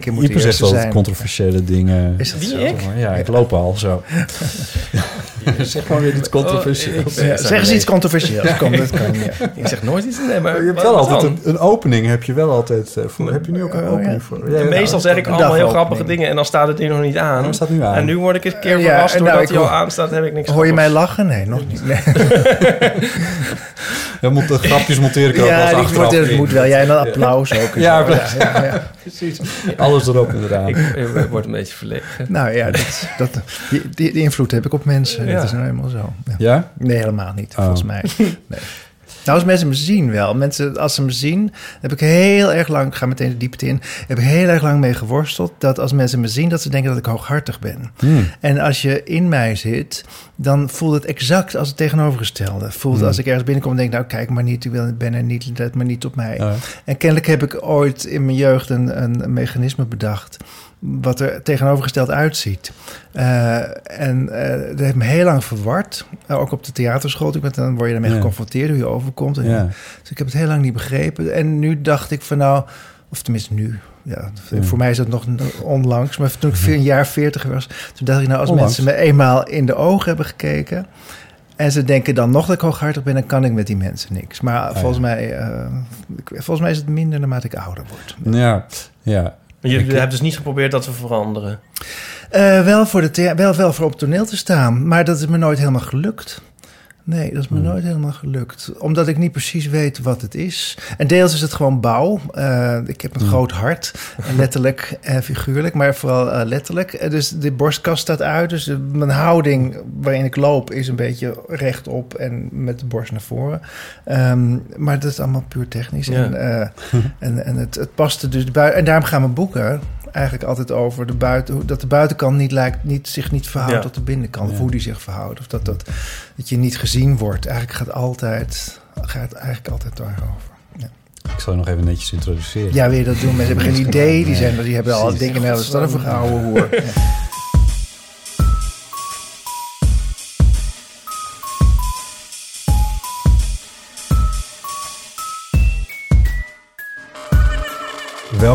Keer moet de Ieper zegt eerste altijd zijn. controversiële dingen. Is dat Wie, zo? ik? Ja, ik loop al zo. zeg maar weer iets controversieels. Ja, zeg eens iets controversieels. Kom, dat kan. Ja. Ik zeg nooit iets. Nee, maar je hebt wel altijd een, een opening. Heb je wel altijd eh, voor. Heb je nu ook een Oh, ja. opening voor? Meestal zeg ik allemaal heel grappige dingen en dan staat het ding nog niet aan. Hij staat nu aan. En nu word ik eens een keer Ja, verrast nou, doordat ik hij al hoor- aanstaat, heb ik niks Hoor je mij lachen? Nee, nog niet. Nee. Ja, moet de grapjes monteren ik ook wel Ja, achteraf moet, dat in. moet wel. Jij en dan applaus ook. Ja, ja, applaus. ja, ja. Precies. Alles erop en eraan. Ik, ik word een beetje verlegen. Nou ja, dat, dat, die, die, die invloed heb ik op mensen. Ja. Dat is nou helemaal zo. Ja. Ja? Nee, helemaal niet, Oh. volgens mij. Nee. Nou, als mensen me zien wel. Mensen, als ze me zien, heb ik heel erg lang, ik ga meteen de diepte in, heb ik heel erg lang mee geworsteld. Dat als mensen me zien, dat ze denken dat ik hooghartig ben. Hmm. En als je in mij zit, dan voelt het exact als het tegenovergestelde. Voelt Hmm. als ik ergens binnenkom en denk, nou kijk maar niet, ik wil- ben er niet, let maar niet op mij. Ja. En kennelijk heb ik ooit in mijn jeugd een, een mechanisme bedacht. Wat er tegenovergesteld uitziet. Eh, en eh, dat heeft me heel lang verward. Eh, ook op de theaterschool. want Dan word je Ja. geconfronteerd hoe je overkomt. En, Ja. Dus ik heb het heel lang niet begrepen. En nu dacht ik van nou, of tenminste nu. Ja, Ja. Voor mij is dat nog onlangs. Maar toen ik een jaar veertig was, toen dacht ik nou, als Onlangs. mensen me eenmaal in de ogen hebben gekeken. En ze denken dan nog dat ik hooghartig ben, dan kan ik met die mensen niks. Maar ja. volgens, mij, ik- volgens mij is het minder naarmate ik ouder word. Ja. Ja. Je Ik- hebt dus niet geprobeerd dat te veranderen. Eh, wel, voor de wel, wel voor op toneel te staan, maar dat is me nooit helemaal gelukt. Nee, dat is me Hmm. nooit helemaal gelukt. Omdat ik niet precies weet wat het is. En deels is het gewoon bouw. Eh, ik heb een Hmm. groot hart, en letterlijk en figuurlijk, maar vooral eh, letterlijk. Eh, dus de borstkast staat uit. Dus de- mijn houding waarin ik loop is een beetje rechtop en met de borst naar voren. Ehm, maar dat is allemaal puur technisch. Ja. En, en, en het, het paste dus buiten. En daarom gaan mijn boeken eigenlijk altijd over de buiten, dat de buitenkant niet lijkt, niet, zich niet verhoudt Ja. tot de binnenkant. Of hoe die zich verhoudt. Of dat, dat, dat je niet gezien wordt. Eigenlijk gaat altijd, gaat eigenlijk altijd daarover. Ja. Ik zal je nog even netjes introduceren. ja, wil je dat doen? Mensen hebben geen idee. Die, zijn, die hebben al dingen naar de stad voor gehouden hoer.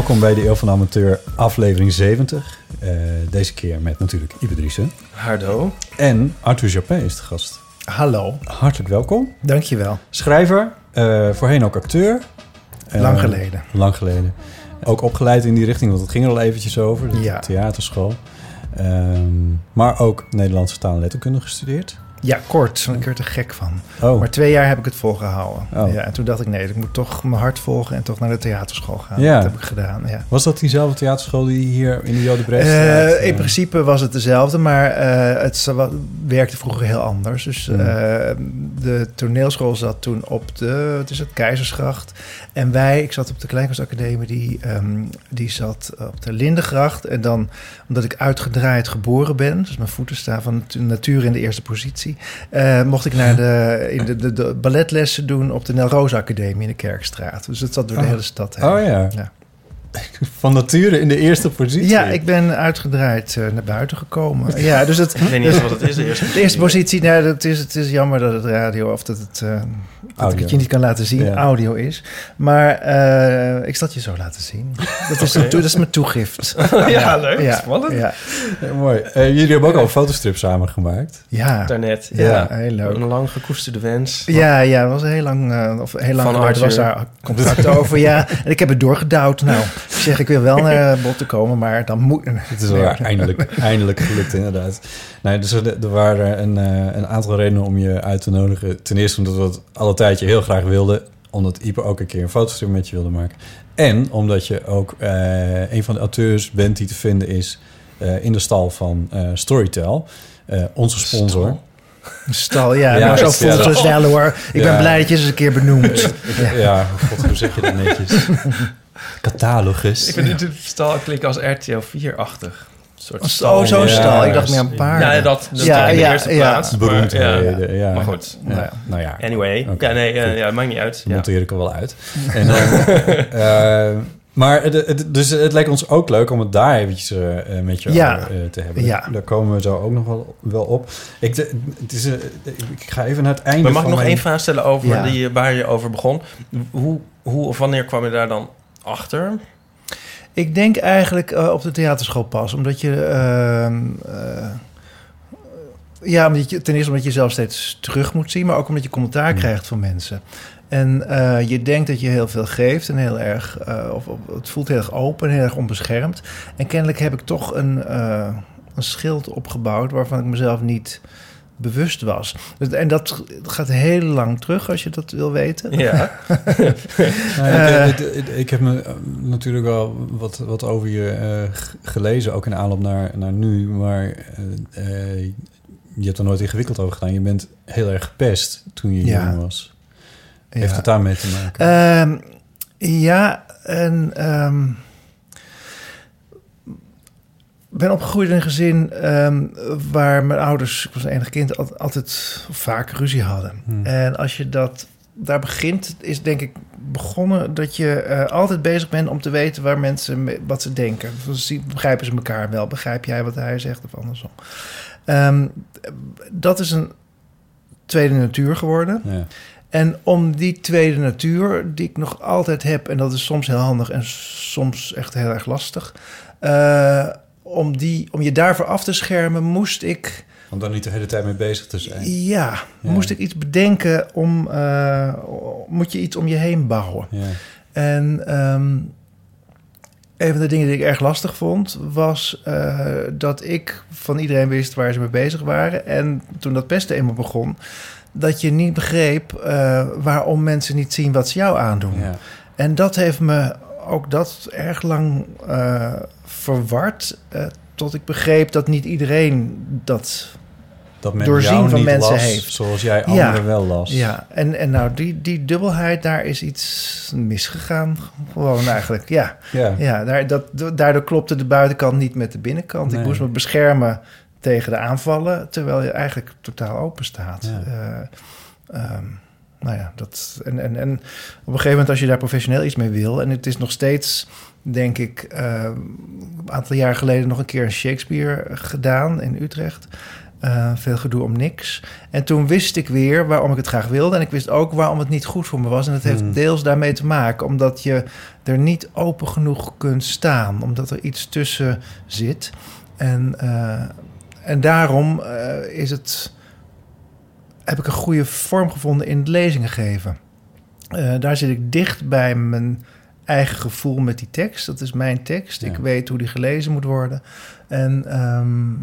Welkom bij de Eeuw van de Amateur, aflevering 70. Eh, deze keer met natuurlijk Ipe Driessen. Hardo. En Arthur Japin is de gast. Hallo, Hartelijk welkom. dankjewel. Schrijver, eh, voorheen ook acteur. Eh, Lang geleden. Lang geleden. Ook opgeleid in die richting, want het ging er al eventjes over. De Ja. theaterschool. Ehm, maar ook Nederlandse taal en letterkunde gestudeerd. Ja, kort, want ik werd er gek van. Oh, Maar twee jaar heb ik het volgehouden. Oh. Ja, en toen dacht ik, nee, ik moet toch mijn hart volgen en toch naar de theaterschool gaan. Ja. Dat heb ik gedaan, ja. was dat diezelfde theaterschool die hier in de Jodenbrecht Eh, in principe was het dezelfde, maar eh, het werkte vroeger heel anders. Dus Hmm. eh, de toneelschool zat toen op de het is het Keizersgracht. En wij, ik zat op de Kleinkunstacademie, die, ehm, die zat op de Lindengracht. En dan, omdat ik uitgedraaid geboren ben, dus mijn voeten staan van natu- natuur in de eerste positie, eh, mocht ik naar de, in de, de, de balletlessen doen op de Nelroos Academie in de Kerkstraat. Dus het zat door de Oh. hele stad heen. Oh ja. Ja. Van nature in de eerste positie. Ja, ik ben uitgedraaid eh, naar buiten gekomen. Ja, dus het, Ik weet niet eens wat het is, de eerste de eerste positie, nou, dat is, het is jammer dat het radio of dat, het, eh, dat ik het je niet kan laten zien, Ja. audio is. Maar eh, ik zal het je zo laten zien. Dat is, een toe- dat is mijn toegift. Ja, leuk. Ja, Spannend. ja, Ja, mooi. Jullie hebben ook al een fotostrip samen gemaakt. ja, Daarnet. ja, Ja. heel leuk. Een lang gekoesterde wens. Ja, ja, dat was heel lang, eh, of heel lang was daar contact over. Ja, en ik heb het doorgedouwd. Nou, ik zeg, ik wil wel naar bod te komen, maar dan moet... Het is wel eindelijk, eindelijk gelukt, inderdaad. Nee, dus er, er waren een, eh, een aantal redenen om je uit te nodigen. Ten eerste omdat we het alle tijdje heel graag wilden. Omdat Ipe ook een keer een fotostrip met je wilde maken. En omdat je ook eh, een van de auteurs bent die te vinden is... eh, in de stal van Storytel. Onze sponsor. Stal, ja. Ja, nou, zo voelt ja, het wel hoor. Ik ben blij dat je ze eens een keer benoemt. Ja, ja god, hoe zeg je dat netjes? Catalogus. Ik vind dit stal klinken als RTL 4-achtig. Een soort Oh, zo'n Ja. stal. Ik dacht meer aan paarden. Ja, dat, dat Ja, in de ja, eerste ja. plaats. maar- Beroemdheden, ja. Maar goed. Ja, Nou ja. Nou ja, Anyway. Ja, nee, eh, ja, maakt niet uit. monteer ik er wel uit. En dan, eh, maar het, het- dus het lijkt ons ook leuk om het daar eventjes eh, eh, met je Ja. over, eh, te hebben. Ja. Daar komen we zo ook nog wel, wel op. Ik, de, het is, ik ga even naar het einde Maar mag ik nog mijn- één vraag stellen over Ja. die, waar je over begon? Hoe, hoe of wanneer kwam je daar dan achter? Ik denk eigenlijk eh, op de theaterschool pas. Omdat je... ehm, eh, ja, omdat je, ten eerste omdat je zelf steeds terug moet zien... maar ook omdat je commentaar Hmm. krijgt van mensen. En eh, je denkt dat je heel veel geeft en heel erg... of, of het voelt heel erg open en heel erg onbeschermd. En kennelijk heb ik toch een, een schild opgebouwd... waarvan ik mezelf niet bewust was. Dus- En dat gaat heel lang terug, als je dat wil weten. Ja. Nou ja, Eh. ik, ik- ik heb me eh, natuurlijk wel wat, wat over je eh, gelezen, ook in aanloop naar, naar nu. Maar je hebt er nooit ingewikkeld over gedaan. Je bent heel erg gepest toen je Ja. jong was. Heeft Ja. het daarmee te maken? Ehm, ja, en ehm, ben opgegroeid in een gezin ehm, waar mijn ouders, ik was een enig kind, al- altijd vaak ruzie hadden. Hmm. En als je dat daar begint, is denk ik begonnen dat je eh, altijd bezig bent om te weten waar mensen me- wat ze denken. Dus begrijpen ze elkaar wel? Begrijp jij wat hij zegt of andersom? Ehm, dat is een tweede natuur geworden. Ja. En om die tweede natuur, die ik nog altijd heb, en dat is soms heel handig en soms echt heel erg lastig, eh, om, die, om je daarvoor af te schermen, moest ik, Om daar niet de hele tijd mee bezig te zijn. ja, Ja. moest ik iets bedenken om, eh, moet je iets om je heen bouwen. Ja. En ehm, een van de dingen die ik erg lastig vond, was eh, dat ik van iedereen wist waar ze mee bezig waren. En toen dat pesten eenmaal begon, dat je niet begreep eh, waarom mensen niet zien wat ze jou aandoen. Ja. En dat heeft me ook dat erg lang eh, verward. eh, tot ik begreep dat niet iedereen dat. Dat men Doorzien jou van niet mensen las heeft. zoals jij Ja. anderen wel las. Ja, en, en nou, die, die dubbelheid, daar is iets misgegaan. Gewoon eigenlijk, ja. Ja. Ja, daar, dat, daardoor klopte de buitenkant niet met de binnenkant. Nee. Ik moest me beschermen tegen de aanvallen, terwijl je eigenlijk totaal open staat. Ja. Eh, ehm, nou ja, dat, en, en, en op een gegeven moment als je daar professioneel iets mee wil... en het is nog steeds, denk ik, eh, een aantal jaar geleden... nog een keer een Shakespeare gedaan in Utrecht... Eh, veel gedoe om niks. En toen wist ik weer waarom ik het graag wilde. En ik wist ook waarom het niet goed voor me was. En het heeft Hmm. deels daarmee te maken. Omdat je er niet open genoeg kunt staan. Omdat er iets tussen zit. En, eh, en daarom is het, heb ik een goede vorm gevonden in het lezingen geven. Daar zit ik dicht bij mijn eigen gevoel met die tekst. Dat is mijn tekst. Ja. Ik weet hoe die gelezen moet worden. En, ehm,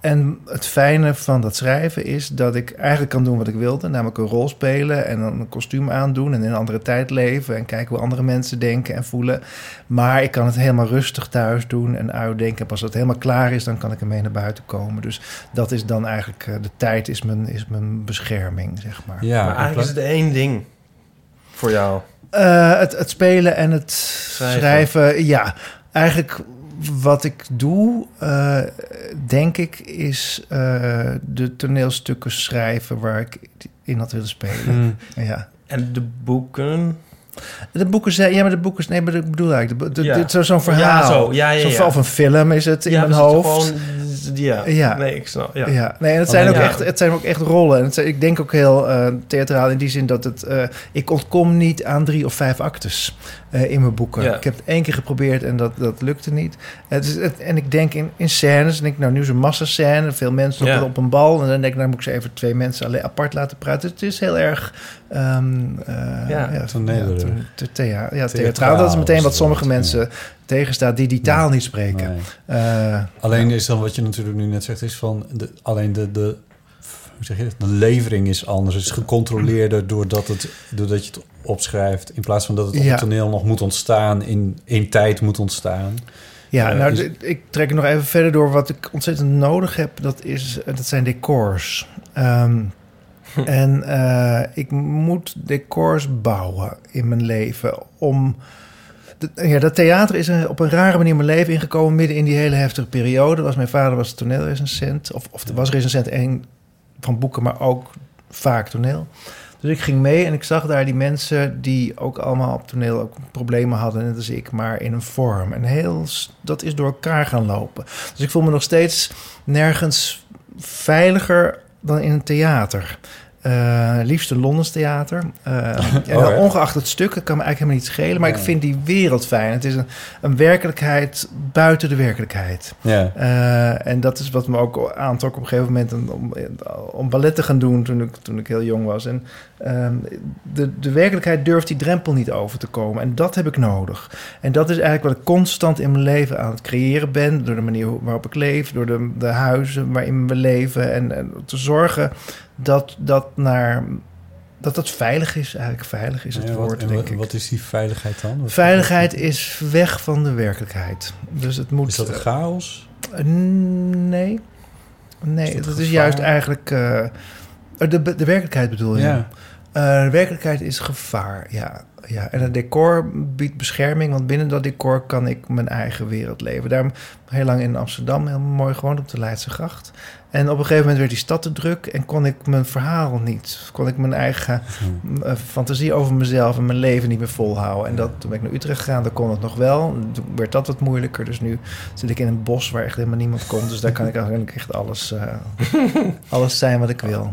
en het fijne van dat schrijven is dat ik eigenlijk kan doen wat ik wilde. Namelijk een rol spelen en dan een kostuum aandoen en in een andere tijd leven. En kijken hoe andere mensen denken en voelen. Maar ik kan het helemaal rustig thuis doen en uitdenken. En pas als het helemaal klaar is, dan kan ik ermee naar buiten komen. Dus dat is dan eigenlijk, eh, de tijd is mijn, is mijn bescherming, zeg maar. Ja, maar eigenlijk is het één ding voor jou. Eh, het, het spelen en het Schrijven. schrijven. ja. Eigenlijk wat ik doe, eh, denk ik, is eh, de toneelstukken schrijven waar ik in had willen spelen. Hmm. Ja. En de boeken? De boeken zijn, ja, maar de boeken, nee, maar ik bedoel eigenlijk, de, de, Ja. zo- zo'n verhaal. Ja, zo. Ja, ja, Zo'n- ja. Of een film is het in ja, mijn hoofd. Gewoon, ja. Ja. Nee, ik snap. Ja. Ja. nee, en het zijn, Alleen, ook ja. echt, het zijn ook echt rollen. En het zijn, ik denk ook heel eh, theatraal in die zin dat het... eh, ik ontkom niet aan drie of vijf actes eh, in mijn boeken. Ja. Ik heb het één keer geprobeerd en dat, dat lukte niet. Het is, het, en ik denk in, in scènes, denk ik, nou nu is een massascène, veel mensen Ja. op, een bal. En dan denk ik, nou moet ik ze even twee mensen alleen apart laten praten. Het is heel erg... ehm eh, Ja, toneelerig. te- te- thea- ja, Theatraal theatraal. Dat is meteen wat sommige mensen tegenstaat die die taal niet spreken. Nee. Eh, Alleen is dan wat je natuurlijk nu net zegt, is van de, alleen de, de, hoe zeg je dat? De levering is anders. Het is gecontroleerder doordat, het, doordat je het opschrijft. In plaats van dat het op Ja. het toneel nog moet ontstaan, in, in tijd moet ontstaan. Ja, Eh, nou, is- ik trek het nog even verder door. Wat ik ontzettend nodig heb, dat, is, eh, dat zijn decors. Ehm, en eh, ik moet decors bouwen in mijn leven om... d- Ja, dat theater is een- op een rare manier in mijn leven ingekomen... midden in die hele heftige periode. Was, mijn vader was toneelrecensent. Of, of was recensent en van boeken, maar ook vaak toneel. Dus ik ging mee en ik zag daar die mensen die ook allemaal op toneel ook problemen hadden, net als ik, maar in een vorm. En heel, dat is door elkaar gaan lopen. Dus ik voel me nog steeds nergens veiliger dan in een theater. Eh liefst een Londens theater. Eh, Oh, ongeacht het stuk, kan me eigenlijk helemaal niet schelen. Maar ik vind die wereld fijn. Het is een, een werkelijkheid buiten de werkelijkheid. Ja. Eh, en dat is wat me ook aantrok op een gegeven moment om, om, ballet te gaan doen toen ik, toen ik heel jong was. En ehm, de, de werkelijkheid durft die drempel niet over te komen. En dat heb ik nodig. En dat is eigenlijk wat ik constant in mijn leven aan het creëren ben. Door de manier waarop ik leef, door de, de huizen waarin we leven. En, en te zorgen dat dat naar. Dat dat veilig is, eigenlijk veilig is het Ja, wat, woord, en denk wat, ik. wat is die veiligheid dan? Wat- Veiligheid is weg van de werkelijkheid. Dus het moet. Is dat een chaos? Uh, Nee. Nee, Is dat dat is juist eigenlijk... eh, de, de werkelijkheid bedoel je? Ja. Eh, de werkelijkheid is gevaar, ja. ja. En het decor biedt bescherming, want binnen dat decor kan ik mijn eigen wereld leven. Daarom heel lang in Amsterdam, heel mooi gewoond op de Leidse Gracht. En op een gegeven moment werd die stad te druk en kon ik mijn verhaal niet. Kon ik mijn eigen eh, fantasie over mezelf en mijn leven niet meer volhouden. En dat, toen ben ik naar Utrecht gegaan, daar kon het nog wel. Toen werd dat wat moeilijker. Dus nu zit ik in een bos waar echt helemaal niemand komt. Dus daar kan ik eigenlijk echt alles, eh, alles zijn wat ik wil.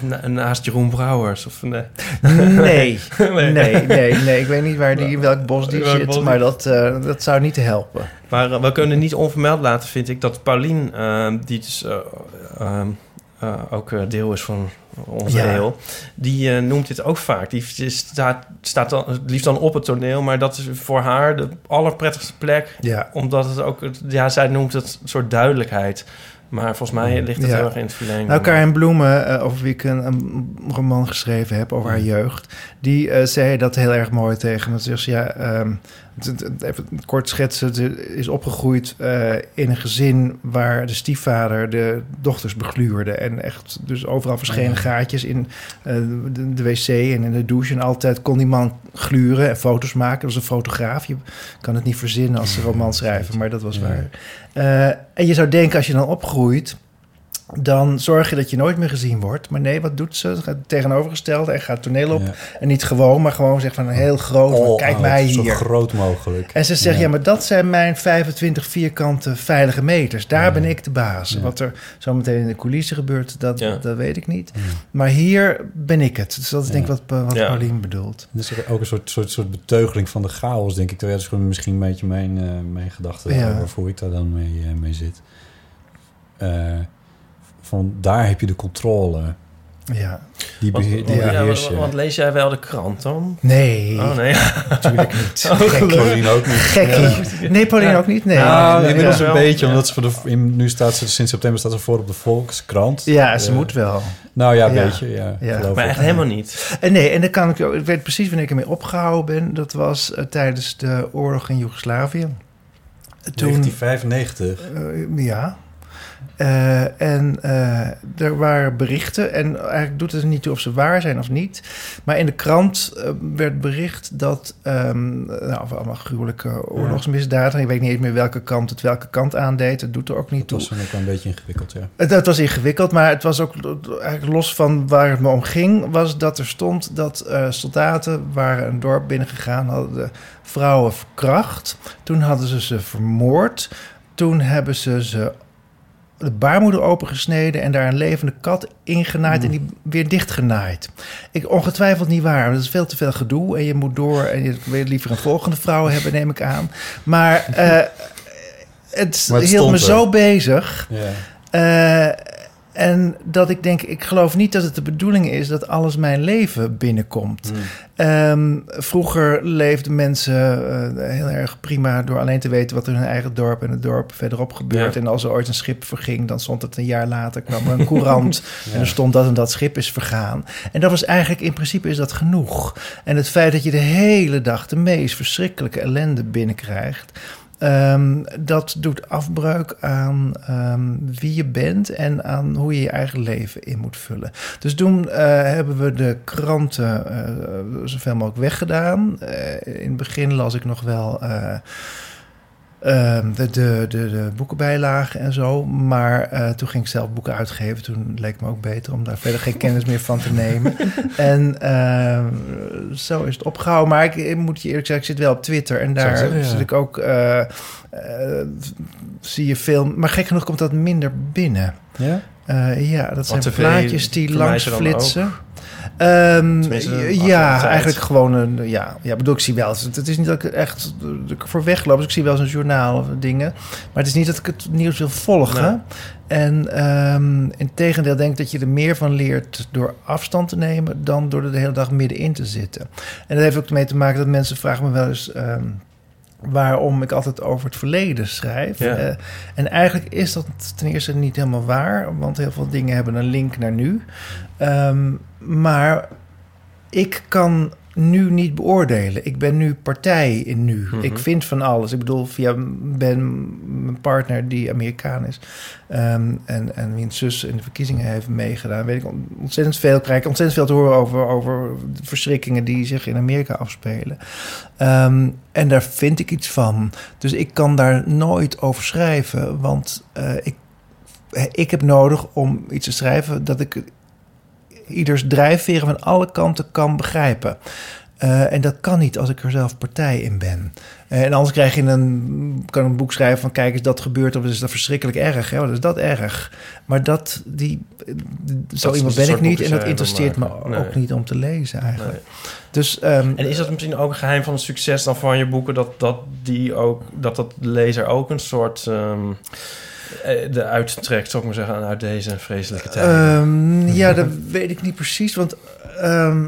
Na- naast Jeroen Brouwers. Of, nee. Nee, Nee. nee, nee, nee. Ik weet niet waar die, in welk bos die Welk zit, bos maar dat, eh, dat zou niet helpen. Maar eh, we kunnen niet onvermeld laten, vind ik, dat Paulien, eh, die dus eh, ehm, eh, ook deel is van onze Ja. die noemt dit ook vaak. Die staat, staat dan, het liefst dan op het toneel, maar dat is voor haar de allerprettigste plek, Ja, omdat het ook, ja, zij noemt het een soort duidelijkheid. Maar volgens mij ligt het Ja. heel erg in het verlengde. Nou, Karin Bloemen, eh, over wie ik een, een roman geschreven heb over haar jeugd, die eh, zei dat heel erg mooi tegen me. Ze zegt, ja, ehm, even kort schetsen, ze is opgegroeid eh, in een gezin waar de stiefvader de dochters begluurde. En echt, dus overal verschenen gaatjes in de, de wc en in de douche. En altijd kon die man gluren en foto's maken. Dat was een fotograaf. Je kan het niet verzinnen als roman schrijven, maar dat was Ja. waar. Eh, en je zou denken, als je dan opgroeit, dan zorg je dat je nooit meer gezien wordt. Maar nee, wat doet ze? Gaat het tegenovergestelde en gaat toneel op. Ja. En niet gewoon, maar gewoon zeg van heel groot. All kijk out, mij Zo hier. groot mogelijk. En ze zegt, ja. maar dat zijn mijn 25 vierkante veilige meters. Daar Ja. ben ik de baas. Ja. Wat er zometeen in de coulissen gebeurt, dat, Ja. dat weet ik niet. Ja. Maar hier ben ik het. Dus dat is denk ik wat, Pa- wat. Paulien bedoelt. Dat is ook een soort, soort, soort beteugeling van de chaos, denk ik. Dat is misschien een beetje mijn, eh, mijn gedachte Ja. over hoe ik daar dan mee, eh, mee zit. Eh, van daar heb je de controle. Ja. Die, Want, beheer, die want- ja, beheers want, je. want lees jij wel de krant dan? Nee, Oh nee. natuurlijk niet. Oh, ook niet. Gekkie. Nee, Paulien Ja. ook niet. Nee. Nou, nee, inmiddels ja. een beetje, Ja. omdat ze voor de, in, nu staat ze sinds september staat ze voor op de Volkskrant. Ja, ze Eh, moet wel. Nou ja, een Ja. beetje, ja. Maar echt helemaal niet. En nee, en dan kan ik ook. Ik weet precies wanneer ik ermee opgehouden ben. Dat was eh, tijdens de oorlog in Joegoslavië. Toen, 1995. eh, ja. Eh, en eh, er waren berichten. En eigenlijk doet het er niet toe of ze waar zijn of niet. Maar in de krant eh, werd bericht dat. ehm nou, of allemaal gruwelijke oorlogsmisdaden. Ik weet niet eens meer welke kant het welke kant aandeed. Het doet er ook niet toe. was ook wel een beetje ingewikkeld, ja. Het, het was ingewikkeld, maar het was ook eigenlijk los van waar het me om ging, was dat er stond dat soldaten waren een dorp binnengegaan, hadden de vrouwen verkracht. Toen hadden ze ze vermoord. Toen hebben ze ze de baarmoeder opengesneden en daar een levende kat ingenaaid en die weer dichtgenaaid. Ik ongetwijfeld niet waar, dat is veel te veel gedoe en je moet door en je wil liever een volgende vrouw hebben, neem ik aan. Maar eh, het, Maar het hield me er. zo bezig. Eh, en dat ik denk, ik geloof niet dat het de bedoeling is dat alles mijn leven binnenkomt. Hmm. Ehm, vroeger leefden mensen eh, heel erg prima door alleen te weten wat er in hun eigen dorp en het dorp verderop gebeurt. Ja. En als er ooit een schip verging, dan stond het een jaar later, kwam er een courant Ja. en er stond dat en dat schip is vergaan. En dat was eigenlijk, in principe is dat genoeg. En het feit dat je de hele dag de meest verschrikkelijke ellende binnenkrijgt, Ehm, dat doet afbreuk aan ehm, wie je bent en aan hoe je je eigen leven in moet vullen. Dus toen eh, hebben we de kranten eh, zoveel mogelijk weggedaan. Eh, in het begin las ik nog wel. Eh, ehm, de, de, de, de boekenbijlagen en zo. Maar eh, toen ging ik zelf boeken uitgeven. Toen leek het me ook beter om daar verder geen kennis meer van te nemen. En ehm, zo is het opgehouden. Maar ik, ik moet je eerlijk zeggen, ik zit wel op Twitter. En daar zeggen, ja. zit ik ook... eh, eh, zie je veel... Maar gek genoeg komt dat minder binnen. Ja? Eh, ja, dat zijn plaatjes die langs flitsen. De ja, eigenlijk gewoon een... Ja, ja, bedoel, ik zie wel... Het is niet dat ik echt dat ik voor wegloop. Dus ik zie wel eens een journaal of dingen. Maar het is niet dat ik het nieuws wil volgen. Nee. En ehm in tegendeel denk ik dat je er meer van leert door afstand te nemen... dan door er de hele dag middenin te zitten. En dat heeft ook mee te maken dat mensen vragen me wel eens... ehm, waarom ik altijd over het verleden schrijf. Ja. Eh, en eigenlijk is dat ten eerste niet helemaal waar, want heel veel dingen hebben een link naar nu. Ehm, maar ik kan nu niet beoordelen. Ik ben nu partij in nu. Mhm. Ik vind van alles. Ik bedoel, via Ben, mijn partner die Amerikaan is... ehm, en, en wiens zus in de verkiezingen heeft meegedaan... weet ik ontzettend veel, krijg ik ontzettend veel te horen over, over de verschrikkingen... die zich in Amerika afspelen. Ehm, en daar vind ik iets van. Dus ik kan daar nooit over schrijven, want eh, ik, ik heb nodig om iets te schrijven dat ik ieders drijfveren van alle kanten kan begrijpen. Eh, en dat kan niet als ik er zelf partij in ben. Eh, en anders krijg je een, kan een boek schrijven van... kijk, is dat gebeurd of is dat verschrikkelijk erg? Hè? Wat is dat erg? Maar dat, die, zo is iemand ben ik niet... en dat interesseert me ook niet om te lezen eigenlijk. Nee. Dus, ehm, En is dat misschien ook een geheim van het succes dan van je boeken... dat, dat, die ook, dat dat de lezer ook een soort... ehm eh, de uittrekt, zou ik maar zeggen, uit deze vreselijke tijd? Ehm, ja, dat weet ik niet precies. Want ehm,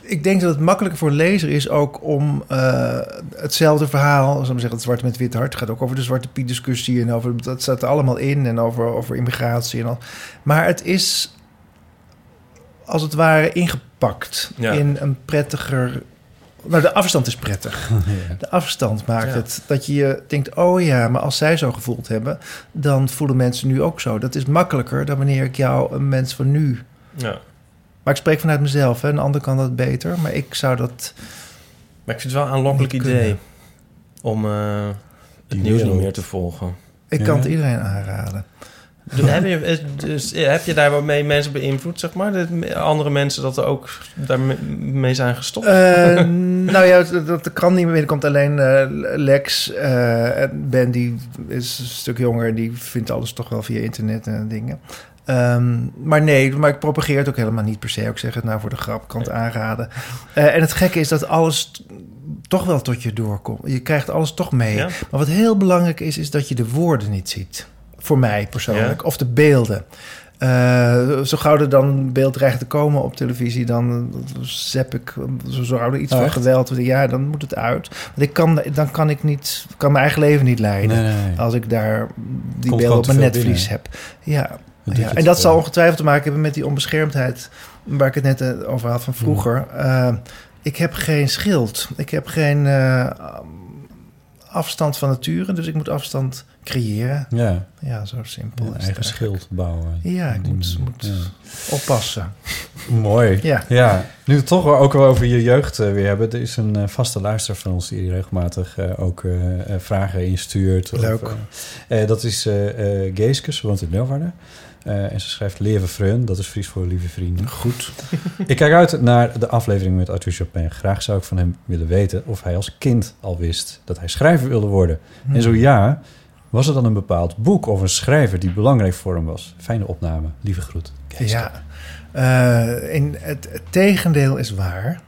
ik denk dat het makkelijker voor een lezer is ook om eh, hetzelfde verhaal, zoals we zeggen, het zwarte met wit hart, het gaat ook over de zwarte piet discussie en over dat staat er allemaal in en over, over immigratie en al. Maar het is als het ware ingepakt Ja. in een prettiger. Nou, de afstand is prettig. Ja. De afstand maakt Ja. het dat je je denkt: oh ja, maar als zij zo gevoeld hebben, dan voelen mensen nu ook zo. Dat is makkelijker dan wanneer ik jou een mens van nu. ja. Maar ik spreek vanuit mezelf, hè. een ander kan dat beter. Maar ik zou dat. Maar ik vind het wel een aanlokkelijk idee... kunnen. om eh, het Die nieuws niet wereld. meer te volgen. Ik Ja. kan het iedereen aanraden. Dus heb, je, dus, heb je daar wel mee mensen beïnvloed, zeg maar? Dat andere mensen dat er ook daarmee zijn gestopt? Eh, nou ja, dat, kan niet meer. Er komt alleen eh, Lex. eh, en ben die is een stuk jonger en die vindt alles toch wel via internet en dingen. Ehm, maar nee, maar ik propageer het ook helemaal niet per se. Ik zeg het nou voor de grap, kan het aanraden. En het gekke is dat alles toch wel tot je doorkomt. Je krijgt alles toch mee. Ja? Maar wat heel belangrijk is, is dat je de woorden niet ziet. Voor mij persoonlijk. Ja? Of de beelden. Eh, zo gauw er dan een beeld dreigt te komen op televisie, dan zap ik, zo er iets Oh, van geweld. Ja, dan moet het uit. Want ik kan, dan kan ik niet, kan mijn eigen leven niet leiden. Nee, nee, nee. Als ik daar die Komt beelden op mijn netvlies binnen. heb. Ja, Dat ja. en dat zal ongetwijfeld te maken hebben met die onbeschermdheid waar ik het net eh, over had van vroeger. Eh, ik heb geen schild. Ik heb geen afstand van nature, dus ik moet afstand creëren. Ja, Ja, zo simpel. een eigen schild bouwen. Ja, ik moet, moet Ja. oppassen. Mooi. Ja. Ja, nu het toch ook wel over je jeugd eh, weer hebben. Er is een eh, vaste luisteraar van ons die regelmatig eh, ook vragen instuurt. Of, Leuk. eh, dat is Geeske, ze woont in Leeuwarden. En ze schrijft Leven Vreun, dat is Fries voor lieve vrienden. Goed. Ik kijk uit naar de aflevering met Arthur Chopin. Graag zou ik van hem willen weten of hij als kind al wist dat hij schrijver wilde worden. En zo ja, was er dan een bepaald boek of een schrijver die belangrijk voor hem was? Fijne opname, lieve groet. Ja, Eh, in het, het tegendeel is waar.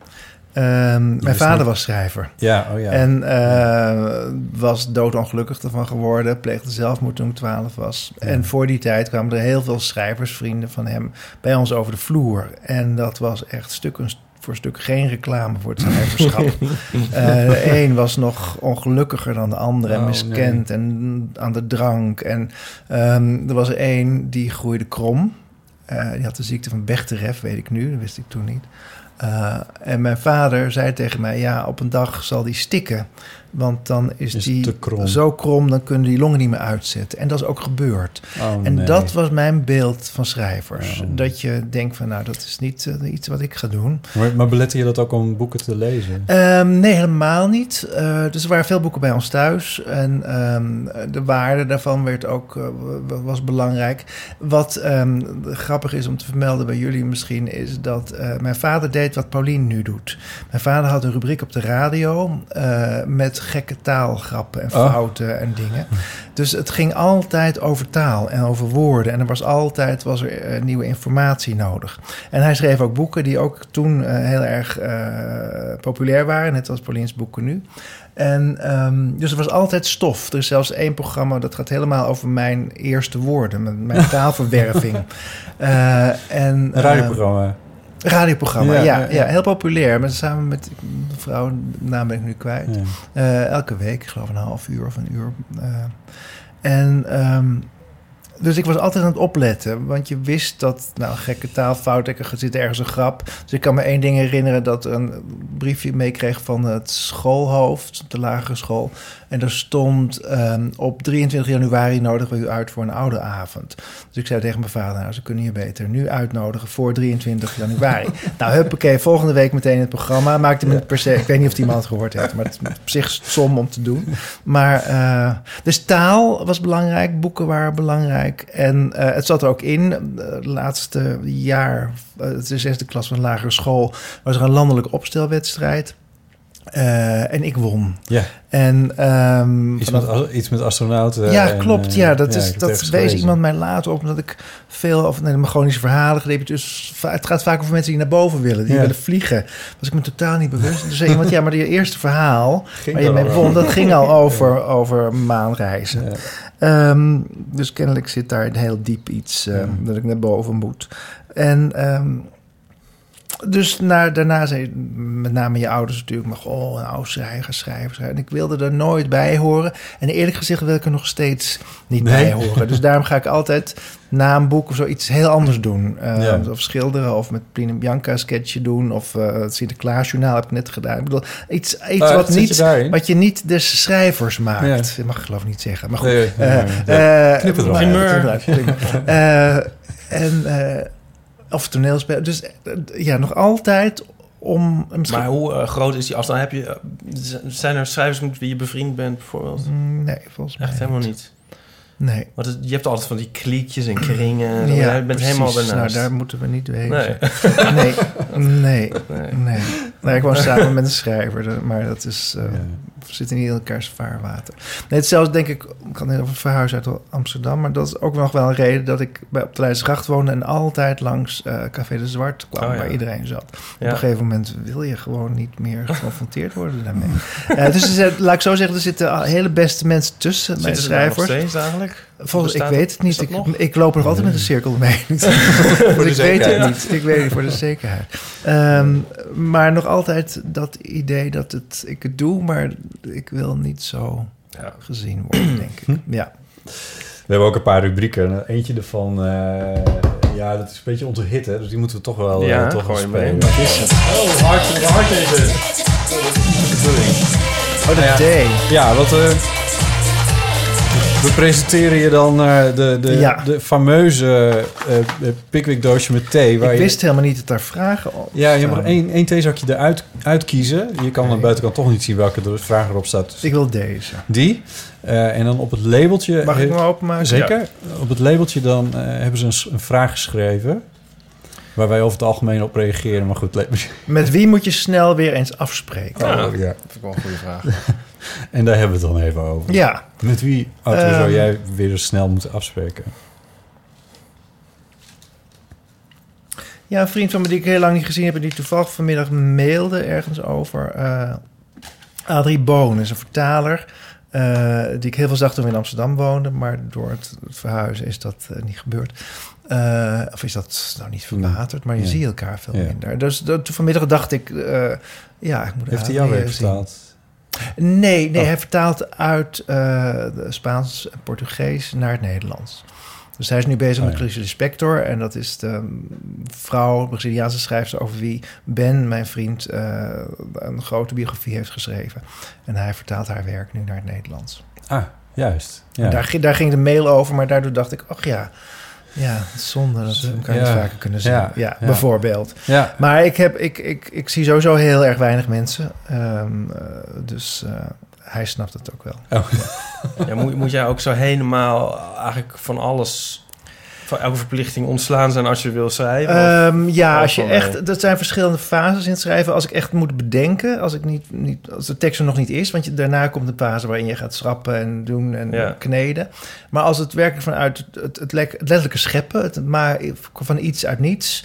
Ehm, mijn vader niet. was schrijver. Ja, oh ja. En eh, was doodongelukkig ervan geworden. Pleegde zelfmoord toen ik 12 was. Ja. En voor die tijd kwamen er heel veel schrijversvrienden van hem bij ons over de vloer. En dat was echt stuk een- voor stuk geen reclame voor het schrijverschap. de een was nog ongelukkiger dan de andere. en Oh, miskend en aan de drank. En ehm, er was er één die groeide krom. Eh, die had de ziekte van Bechterew, weet ik nu. Dat wist ik toen niet. Eh, en mijn vader zei tegen mij: Ja, op een dag zal die stikken. Want dan is, Is die krom. zo krom, dan kunnen die longen niet meer uitzetten. En dat is ook gebeurd. Oh, en nee. dat was mijn beeld van schrijvers. Ja. Dat je denkt van, nou, dat is niet eh, iets wat ik ga doen. Maar, maar belette je dat ook om boeken te lezen? Ehm, nee, helemaal niet. Eh, dus er waren veel boeken bij ons thuis. En ehm, de waarde daarvan werd ook, eh, wa- was belangrijk. Wat ehm, grappig is om te vermelden bij jullie misschien... is dat mijn vader deed wat Paulien nu doet. Mijn vader had een rubriek op de radio... met gekke taalgrappen en Oh. fouten en dingen. Dus het ging altijd over taal en over woorden. En er was altijd was er, eh, nieuwe informatie nodig. En hij schreef ook boeken die ook toen eh, heel erg eh, populair waren. Net als Paulien's boeken nu. En ehm, dus er was altijd stof. Er is zelfs één programma dat gaat helemaal over mijn eerste woorden. Mijn, mijn taalverwerving. En, Een radioprogramma. Radioprogramma, ja, Ja, ja, heel populair. Met, samen met een vrouw, naam ben ik nu kwijt. Eh, elke week, ik geloof een half uur of een uur. Eh, en ehm, dus ik was altijd aan het opletten, want je wist dat, nou, gekke taalfout, er zit ergens een grap. Dus ik kan me één ding herinneren dat een briefje meekreeg van het schoolhoofd de lagere school. En er stond ehm, op 23 januari nodigen we u uit voor een oude avond. Dus ik zei tegen mijn vader, nou, ze kunnen je beter nu uitnodigen voor 23 januari. nou, huppakee, volgende week meteen het programma. Maakte me per se, ik weet niet of die man het gehoord heeft, maar het is op zich som om te doen. Maar, eh, dus taal was belangrijk, boeken waren belangrijk. En eh, het zat er ook in, het laatste jaar, eh, het is de zesde klas van lagere school, was er een landelijke opstelwedstrijd. Eh, en ik won. Ja. En ehm, Iets, met, iets met astronauten. ja, en, klopt. eh, Ja, dat, ik is, dat wees iemand mij later op, omdat ik veel over nee, mijn chronische verhalen gedeeld. Dus het gaat vaak over mensen die naar boven willen, die Ja. willen vliegen. Was ik me totaal niet bewust. Dus zei iemand, ja, maar je eerste verhaal Ging waar je mee won, dat ging al over, over maanreizen. Ehm, dus kennelijk zit daar een heel diep iets ehm, dat ik naar boven moet. En dus na, daarna zei met name je ouders natuurlijk... maar oh, een oude schrijver, schrijver. En ik wilde er nooit bij horen. En eerlijk gezegd wil ik er nog steeds niet Nee. bij horen. Dus daarom ga ik altijd na een boek of zo iets heel anders doen. Eh, Ja. Of schilderen, of met Plien en Bianca een sketchje doen... of eh, het Sinterklaasjournaal heb ik net gedaan. Ik bedoel, iets, iets Oh, wat, je niet, daarin? wat je niet de schrijvers maakt. Ja. Dat mag ik geloof ik niet zeggen. Maar goed, Nee, nee, eh, ja. Knip het en, of toneelspel. Dus eh, ja, nog altijd om... Misschien, Maar hoe eh, groot is die afstand? Heb je, eh, zijn er schrijvers met wie je bevriend bent bijvoorbeeld? Mm, Nee, volgens mij Echt helemaal niet. Nee. Want het- je hebt altijd van die kliekjes en kringen. Ja, je bent precies. helemaal Nou, daar moeten we niet. Nee. Nee, nee, Nee. nee. Nee ik woon samen met een schrijver, maar dat is... eh, Ja. Zitten niet in elkaars vaarwater. Nee, hetzelfde denk ik, ik had net over verhuizen uit Amsterdam, maar dat is ook nog wel een reden dat ik bij, op de Leidsegracht woonde en altijd langs eh, Café de Zwart kwam, Oh, waar iedereen zat. Op een gegeven moment wil je gewoon niet meer geconfronteerd worden daarmee. Eh, dus er zit- laat ik zo zeggen, er zitten hele beste mensen tussen, mijn Zitten ze daar nog schrijvers. steeds eigenlijk? Volgens, ik weet het niet. Ik, ik loop er nog altijd met een cirkel mee. dus ik weet het niet. Ik weet het voor de zekerheid. Ehm, maar nog altijd dat idee dat het, ik het doe, maar ik wil niet zo Ja. gezien worden, denk ik. Ja. We hebben ook een paar rubrieken. Eentje ervan, eh, ja, dat is een beetje onze hit, hè? Dus die moeten we toch wel, eh, Ja, toch wel spelen. erin. Wat is het? Oh, hard, hard is het. Oh, de ja. D. Ja, wat... eh, we presenteren je dan eh, de, de, Ja. de fameuze eh Pickwick doosje met thee. Waar Ik je, wist helemaal niet dat daar vragen op Ja, je mag één, één theezakje eruit uitkiezen. Je kan aan de buitenkant toch niet zien welke de vraag erop staat. Dus Ik wil deze. die. Eh, en dan op het labeltje... Mag ik hem openmaken? Zeker. Op het labeltje dan eh, hebben ze een, een vraag geschreven... waar wij over het algemeen op reageren. Maar goed, labeltje... Met wie moet je snel weer eens afspreken? Ja. Oh, ja. Dat ik wel een goede vraag. En daar hebben we het dan even over. Ja. Met wie, Arthur, Ehm. zou jij weer snel moeten afspreken? Ja, een vriend van me die ik heel lang niet gezien heb... en die toevallig vanmiddag mailde ergens over... eh Adrie Boon is een vertaler... eh, die ik heel veel zag toen we in Amsterdam woonden... maar door het, het verhuizen is dat eh, niet gebeurd. Of is dat nou niet verwaterd, maar je Ja. ziet elkaar veel Ja. minder. Dus dat, vanmiddag dacht ik... ja, ik moet Heeft hij jou weer zien. vertaald? Nee, nee Oh. hij vertaalt uit de Spaans en Portugees naar het Nederlands. Dus hij is nu bezig Oh, met ja. Clarice Lispector. En dat is de um, vrouw, Braziliaanse schrijfster... over wie Ben, mijn vriend, eh, een grote biografie heeft geschreven. En hij vertaalt haar werk nu naar het Nederlands. Ah, juist. Ja. En daar, ging- daar ging de mail over, maar daardoor dacht ik... ach ja, ja zonde dat we elkaar niet Ja. vaker kunnen zien. Ja, Ja, ja. bijvoorbeeld. ja. Maar ik, heb, ik, ik, ik zie sowieso heel erg weinig mensen. Ehm, eh, dus eh, hij snapt het ook wel. Ja, moet, moet jij ook zo helemaal eigenlijk van alles... van elke verplichting ontslaan zijn als je wil schrijven? Ehm, ja, als je echt, dat zijn verschillende fases in het schrijven. Als ik echt moet bedenken, als, ik niet, niet, als de tekst er nog niet is, want je, daarna komt een fase waarin je gaat schrappen en doen en Ja. kneden. Maar als het werkelijk vanuit het, het, het, lek- het letterlijke scheppen, het maar van iets uit niets,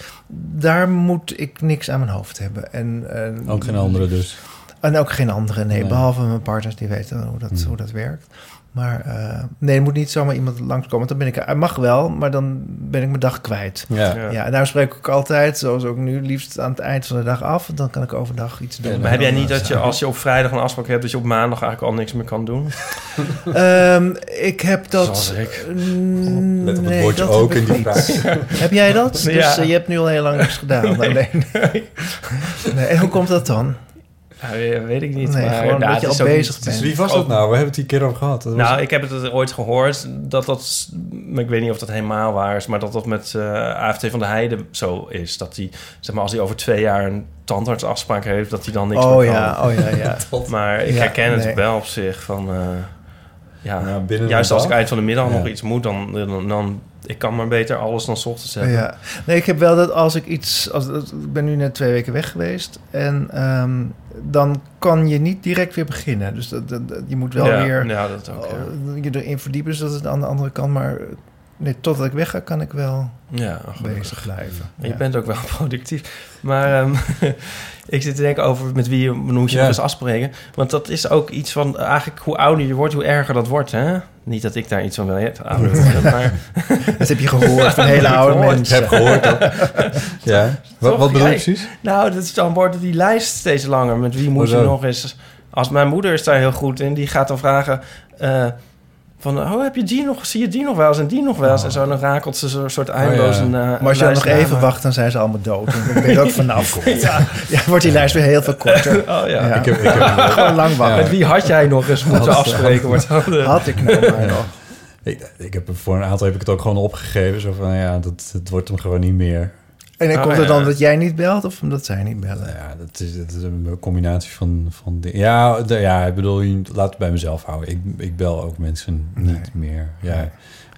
daar moet ik niks aan mijn hoofd hebben. En, en- Ook geen andere dus. En ook geen andere, nee, Nee. behalve mijn partners die weten hoe dat, Hmm. hoe dat werkt. Maar eh, nee, er moet niet zomaar iemand langskomen. want Dan ben ik, hij mag wel, maar dan ben ik mijn dag kwijt. Ja. Ja. Ja, en daarom spreek ik ook altijd, zoals ook nu, liefst aan het eind van de dag af. Dan kan ik overdag iets doen. Maar heb jij niet dat je als je op vrijdag een afspraak hebt... dat je op maandag eigenlijk al niks meer kan doen? Ehm, ik heb dat... Zoals ik. Mm, Let op het nee, woordje dat ook in die vraag. Heb jij dat? Dus eh, je hebt nu al heel lang niks gedaan. Nee. Nee. En hoe komt dat dan? Ja, weet ik niet. Nee, maar, gewoon nou, dat je het is al bezig niet- bent. Dus wie was dat nou? We hebben het die keer over gehad. Dat was- Nou, ik heb het ooit gehoord dat dat, maar ik weet niet of dat helemaal waar is, maar dat dat met eh AFT van de Heide zo is. Dat hij, zeg maar, als hij over twee jaar een tandartsafspraak heeft, dat hij dan niks Oh meer kan. ja, oh ja, ja. Maar ik Ja, herken het wel op zich van, eh, ja, Nou, binnen juist een als ik eind van de middag Ja. nog iets moet, dan, dan, dan ik kan maar beter alles dan 's ochtends hebben. Ja. Nee, ik heb wel dat als ik iets... Als, ik ben nu net twee weken weg geweest. En ehm, dan kan je niet direct weer beginnen. Dus dat, dat- dat- je moet wel ja, weer ja, dat ook. Ja. oh, je erin verdiepen. Dus dat is aan de andere kant. Maar nee, totdat ik wegga, kan ik wel Ja, bezig blijven. En je bent ook wel productief. Maar ehm, ik zit te denken over met wie je moet je Ja. nog eens afspreken. Want dat is ook iets van eigenlijk hoe ouder je wordt, hoe erger dat wordt. Hè? Niet dat ik daar iets van wil weten, worden, maar Dat heb je gehoord van hele oude gehoord. Ik mensen. heb gehoord. dat- ja. Wat, bedoel je precies? nou, dat is dan wordt die lijst steeds langer. Met wie moet je nog eens? Als mijn moeder is daar heel goed in, die gaat dan vragen. eh, van, oh, heb je die nog? Zie je die nog wel eens en die nog wel eens? Oh. En zo, dan rakelt ze zo'n soort eindeloze... ja. eh, Maar als je dan nog even namen. wacht, dan zijn ze allemaal dood. Dan ben je ook vanaf. ja. ja, wordt die lijst weer heel veel korter. Oh ja. Ja. Ik heb, ik heb, Gewoon lang wachten. Met wie had jij nog eens moeten Had- afspreken? Wordt Had ik nou maar nog. ik, ik heb voor een aantal heb ik het ook gewoon opgegeven. Zo van, ja, dat, het wordt hem gewoon niet meer. En dan Oh, komt het ja. dan dat jij niet belt of omdat zij niet bellen? Ja, dat is, dat is een combinatie van, van dingen. Ja, de- ja, ik bedoel, laat het bij mezelf houden. Ik, ik bel ook mensen niet Nee. meer. Ja, Nee.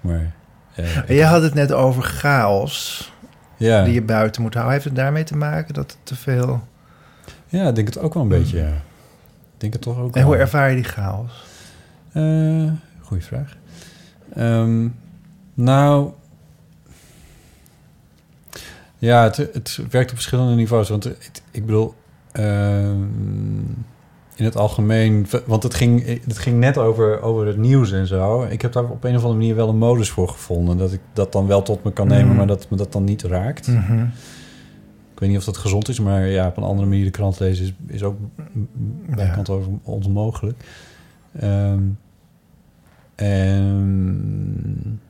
maar... eh, En je had het net over chaos ja. die je buiten moet houden. Heeft het daarmee te maken dat het te veel... ja, ik denk het ook wel een beetje, ja. Ik denk het toch ook En hoe wel. ervaar je die chaos? Eh, goeie vraag. Ehm, nou... Ja, het, het werkt op verschillende niveaus. Want het- ik bedoel... ehm, in het algemeen... Want het ging, het ging net over, over het nieuws en zo. Ik heb daar op een of andere manier wel een modus voor gevonden. Dat ik dat dan wel tot me kan nemen, Mm. maar dat me dat dan niet raakt. Mhm. Ik weet niet of dat gezond is, maar ja, op een andere manier de krant lezen is, is ook bij Ja. kant over onmogelijk. Ehm, en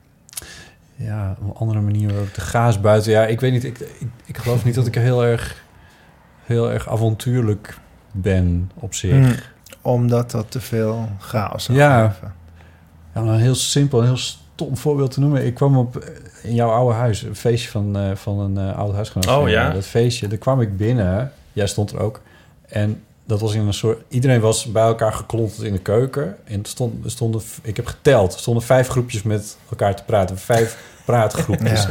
ja, op een andere manier ook de gaas buiten. Ja, ik weet niet. Ik, ik, ik geloof niet dat ik heel erg, heel erg avontuurlijk ben op zich. Mm. Omdat dat te veel chaos zou Ja. geven. Ja, om een heel simpel, een heel stom voorbeeld te noemen. Ik kwam op eh, in jouw oude huis, een feestje van, eh, van een eh oud huisgenoot. Oh, ja? Dat feestje, daar kwam ik binnen. Jij stond er ook. En dat was in een soort... Iedereen was bij elkaar geklonterd in de keuken. En er stond, er stonden, ik heb geteld, er stonden vijf groepjes met elkaar te praten. Vijf praatgroepjes. Ja.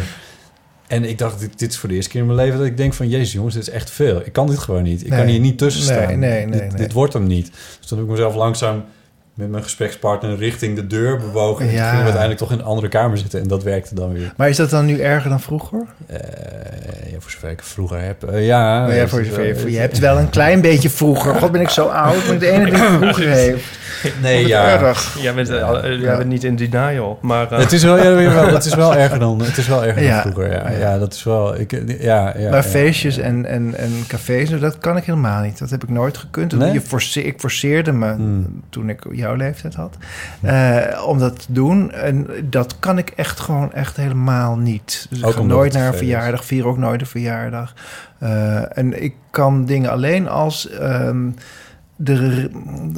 En ik dacht, dit, dit is voor de eerste keer in mijn leven dat ik denk van... Jezus jongens, dit is echt veel. Ik kan dit gewoon niet. Ik Nee. kan hier niet tussen staan. nee, nee, dit, nee. dit wordt hem niet. Dus toen heb ik mezelf langzaam met mijn gesprekspartner richting de deur bewogen. En Ja. toen gingen we uiteindelijk toch in een andere kamer zitten. En dat werkte dan weer. Maar is dat dan nu erger dan vroeger? Eh, ja, voor zover ik vroeger heb. Eh, ja, Maar ja, het voor zover je, eh, je hebt wel een klein beetje vroeger. God, ben ik zo oud. Ik ben de ene die vroeger heeft. Nee, ja. erg. Jij bent, al- jij bent niet in denial, maar... Het is wel, ja, jawel, het is wel erger dan, het is wel erger Ja. dan vroeger. Ja, Ja. ja. dat is wel. Ik, ja, ja, maar ja. feestjes En, en, en cafés, dat kan ik helemaal niet. Dat heb ik nooit gekund. Nee? Je force, ik forceerde me Hmm. toen ik jouw leeftijd had. eh, om dat te doen. En dat kan ik echt gewoon echt helemaal niet. Dus ik ga nooit naar een verjaardag. Vier ook nooit een verjaardag. Eh, en ik kan dingen alleen als... ehm, de,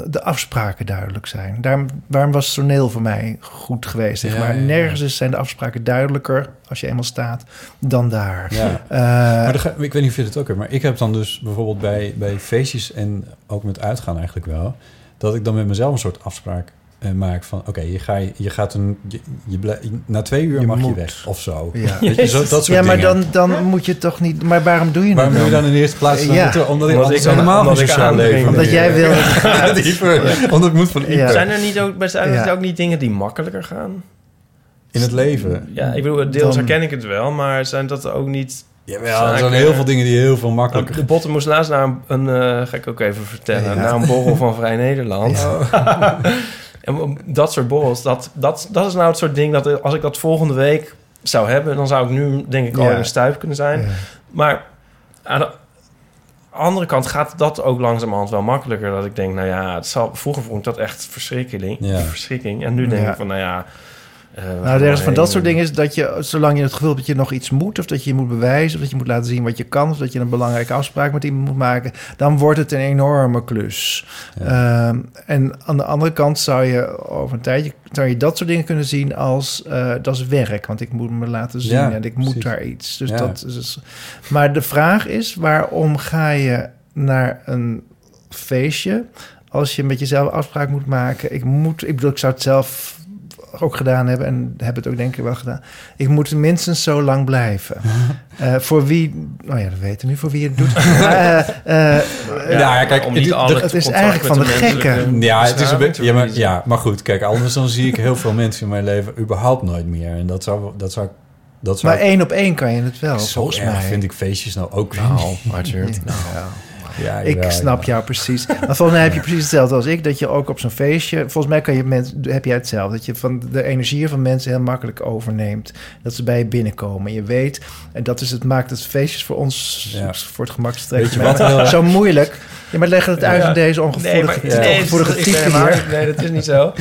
de afspraken duidelijk zijn. Daarom, waarom was toneel voor mij goed geweest? Zeg maar ja, ja. nergens is- zijn de afspraken duidelijker als je eenmaal staat dan daar. Ja. Eh, Maar ik weet niet of je het ook hebt, maar ik heb dan dus bijvoorbeeld bij, bij feestjes en ook met uitgaan eigenlijk wel, dat ik dan met mezelf een soort afspraak eh, maak van, oké, je, ga, je gaat een, je, je blij- na twee uur Je mag moet. je weg of zo. Ja. Weet je, zo, dat soort ja, maar dingen. dan, dan moet je toch niet... Maar waarom doe je Waarom dat doe je dan in de eerste plaats? Ja. Ja. Omdat, omdat ik Omdat anders ik- helemaal geen ik aandring. leven Omdat jij wil... Ja, dieper. Omdat het moet van Ja. Zijn er niet ook, zijn er Ja. ook niet dingen die makkelijker gaan? in het leven. Ja, ik bedoel, deels Dan- herken ik het wel, maar zijn dat ook niet... Jawel, er zijn heel veel dingen die heel veel makkelijker De botten moest laatst naar een, eh, ga ik ook even vertellen, Ja. naar een borrel van Vrij Nederland. en dat soort borrels, dat, dat, dat is nou het soort ding dat als ik dat volgende week zou hebben, dan zou ik nu denk ik al Ja. in een stuip kunnen zijn. Ja. Maar aan de andere kant gaat dat ook langzamerhand wel makkelijker. Dat ik denk, nou ja, het zal, vroeger vond ik dat echt verschrikking. Ja. verschrikking. En nu denk Ja. ik van, nou ja... eh, Nou, ergens van dat soort dingen is dat je, zolang je het gevoel hebt dat je nog iets moet, of dat je je moet bewijzen, of dat je moet laten zien wat je kan, of dat je een belangrijke afspraak met iemand moet maken, dan wordt het een enorme klus. Ehm, en aan de andere kant zou je over een tijdje zou je dat soort dingen kunnen zien als eh, dat is werk, want ik moet me laten zien Ja, en ik moet daar iets. Dus Ja. dat is, maar de vraag is, waarom ga je naar een feestje als je met jezelf afspraak moet maken? Ik moet, ik bedoel, ik zou het zelf ook gedaan hebben en heb het ook denk ik wel gedaan. Ik moet minstens zo lang blijven. Eh, voor wie, nou ja, dat weten we nu voor wie je het doet. Maar, eh, eh, Ja, ja, kijk, om het- niet het- alle het is eigenlijk van de menselijke gekken. Ja, het is een beetje. Ja maar, ja, maar goed, kijk, anders dan zie ik heel veel mensen in mijn leven überhaupt nooit meer. En dat zou, dat zou, dat zou maar één op één kan je het wel, zo volgens erg mij. vind ik feestjes nou ook Nou, niet. Arthur. Nou, Ja, ik jawel, snap ja. jou precies. Maar volgens mij heb je precies hetzelfde als ik. Dat je ook op zo'n feestje... Volgens mij kan je mensen, heb jij hetzelfde. Dat je van de energie van mensen heel makkelijk overneemt. Dat ze bij je binnenkomen. Je weet, en dat is het, maakt het feestjes voor ons... Voor het gemak Zo moeilijk. Ja, maar leg het uit Ja. in deze Nee, ongevoelige, nee, ongevoelige is hier. niet- nee, dat is niet zo.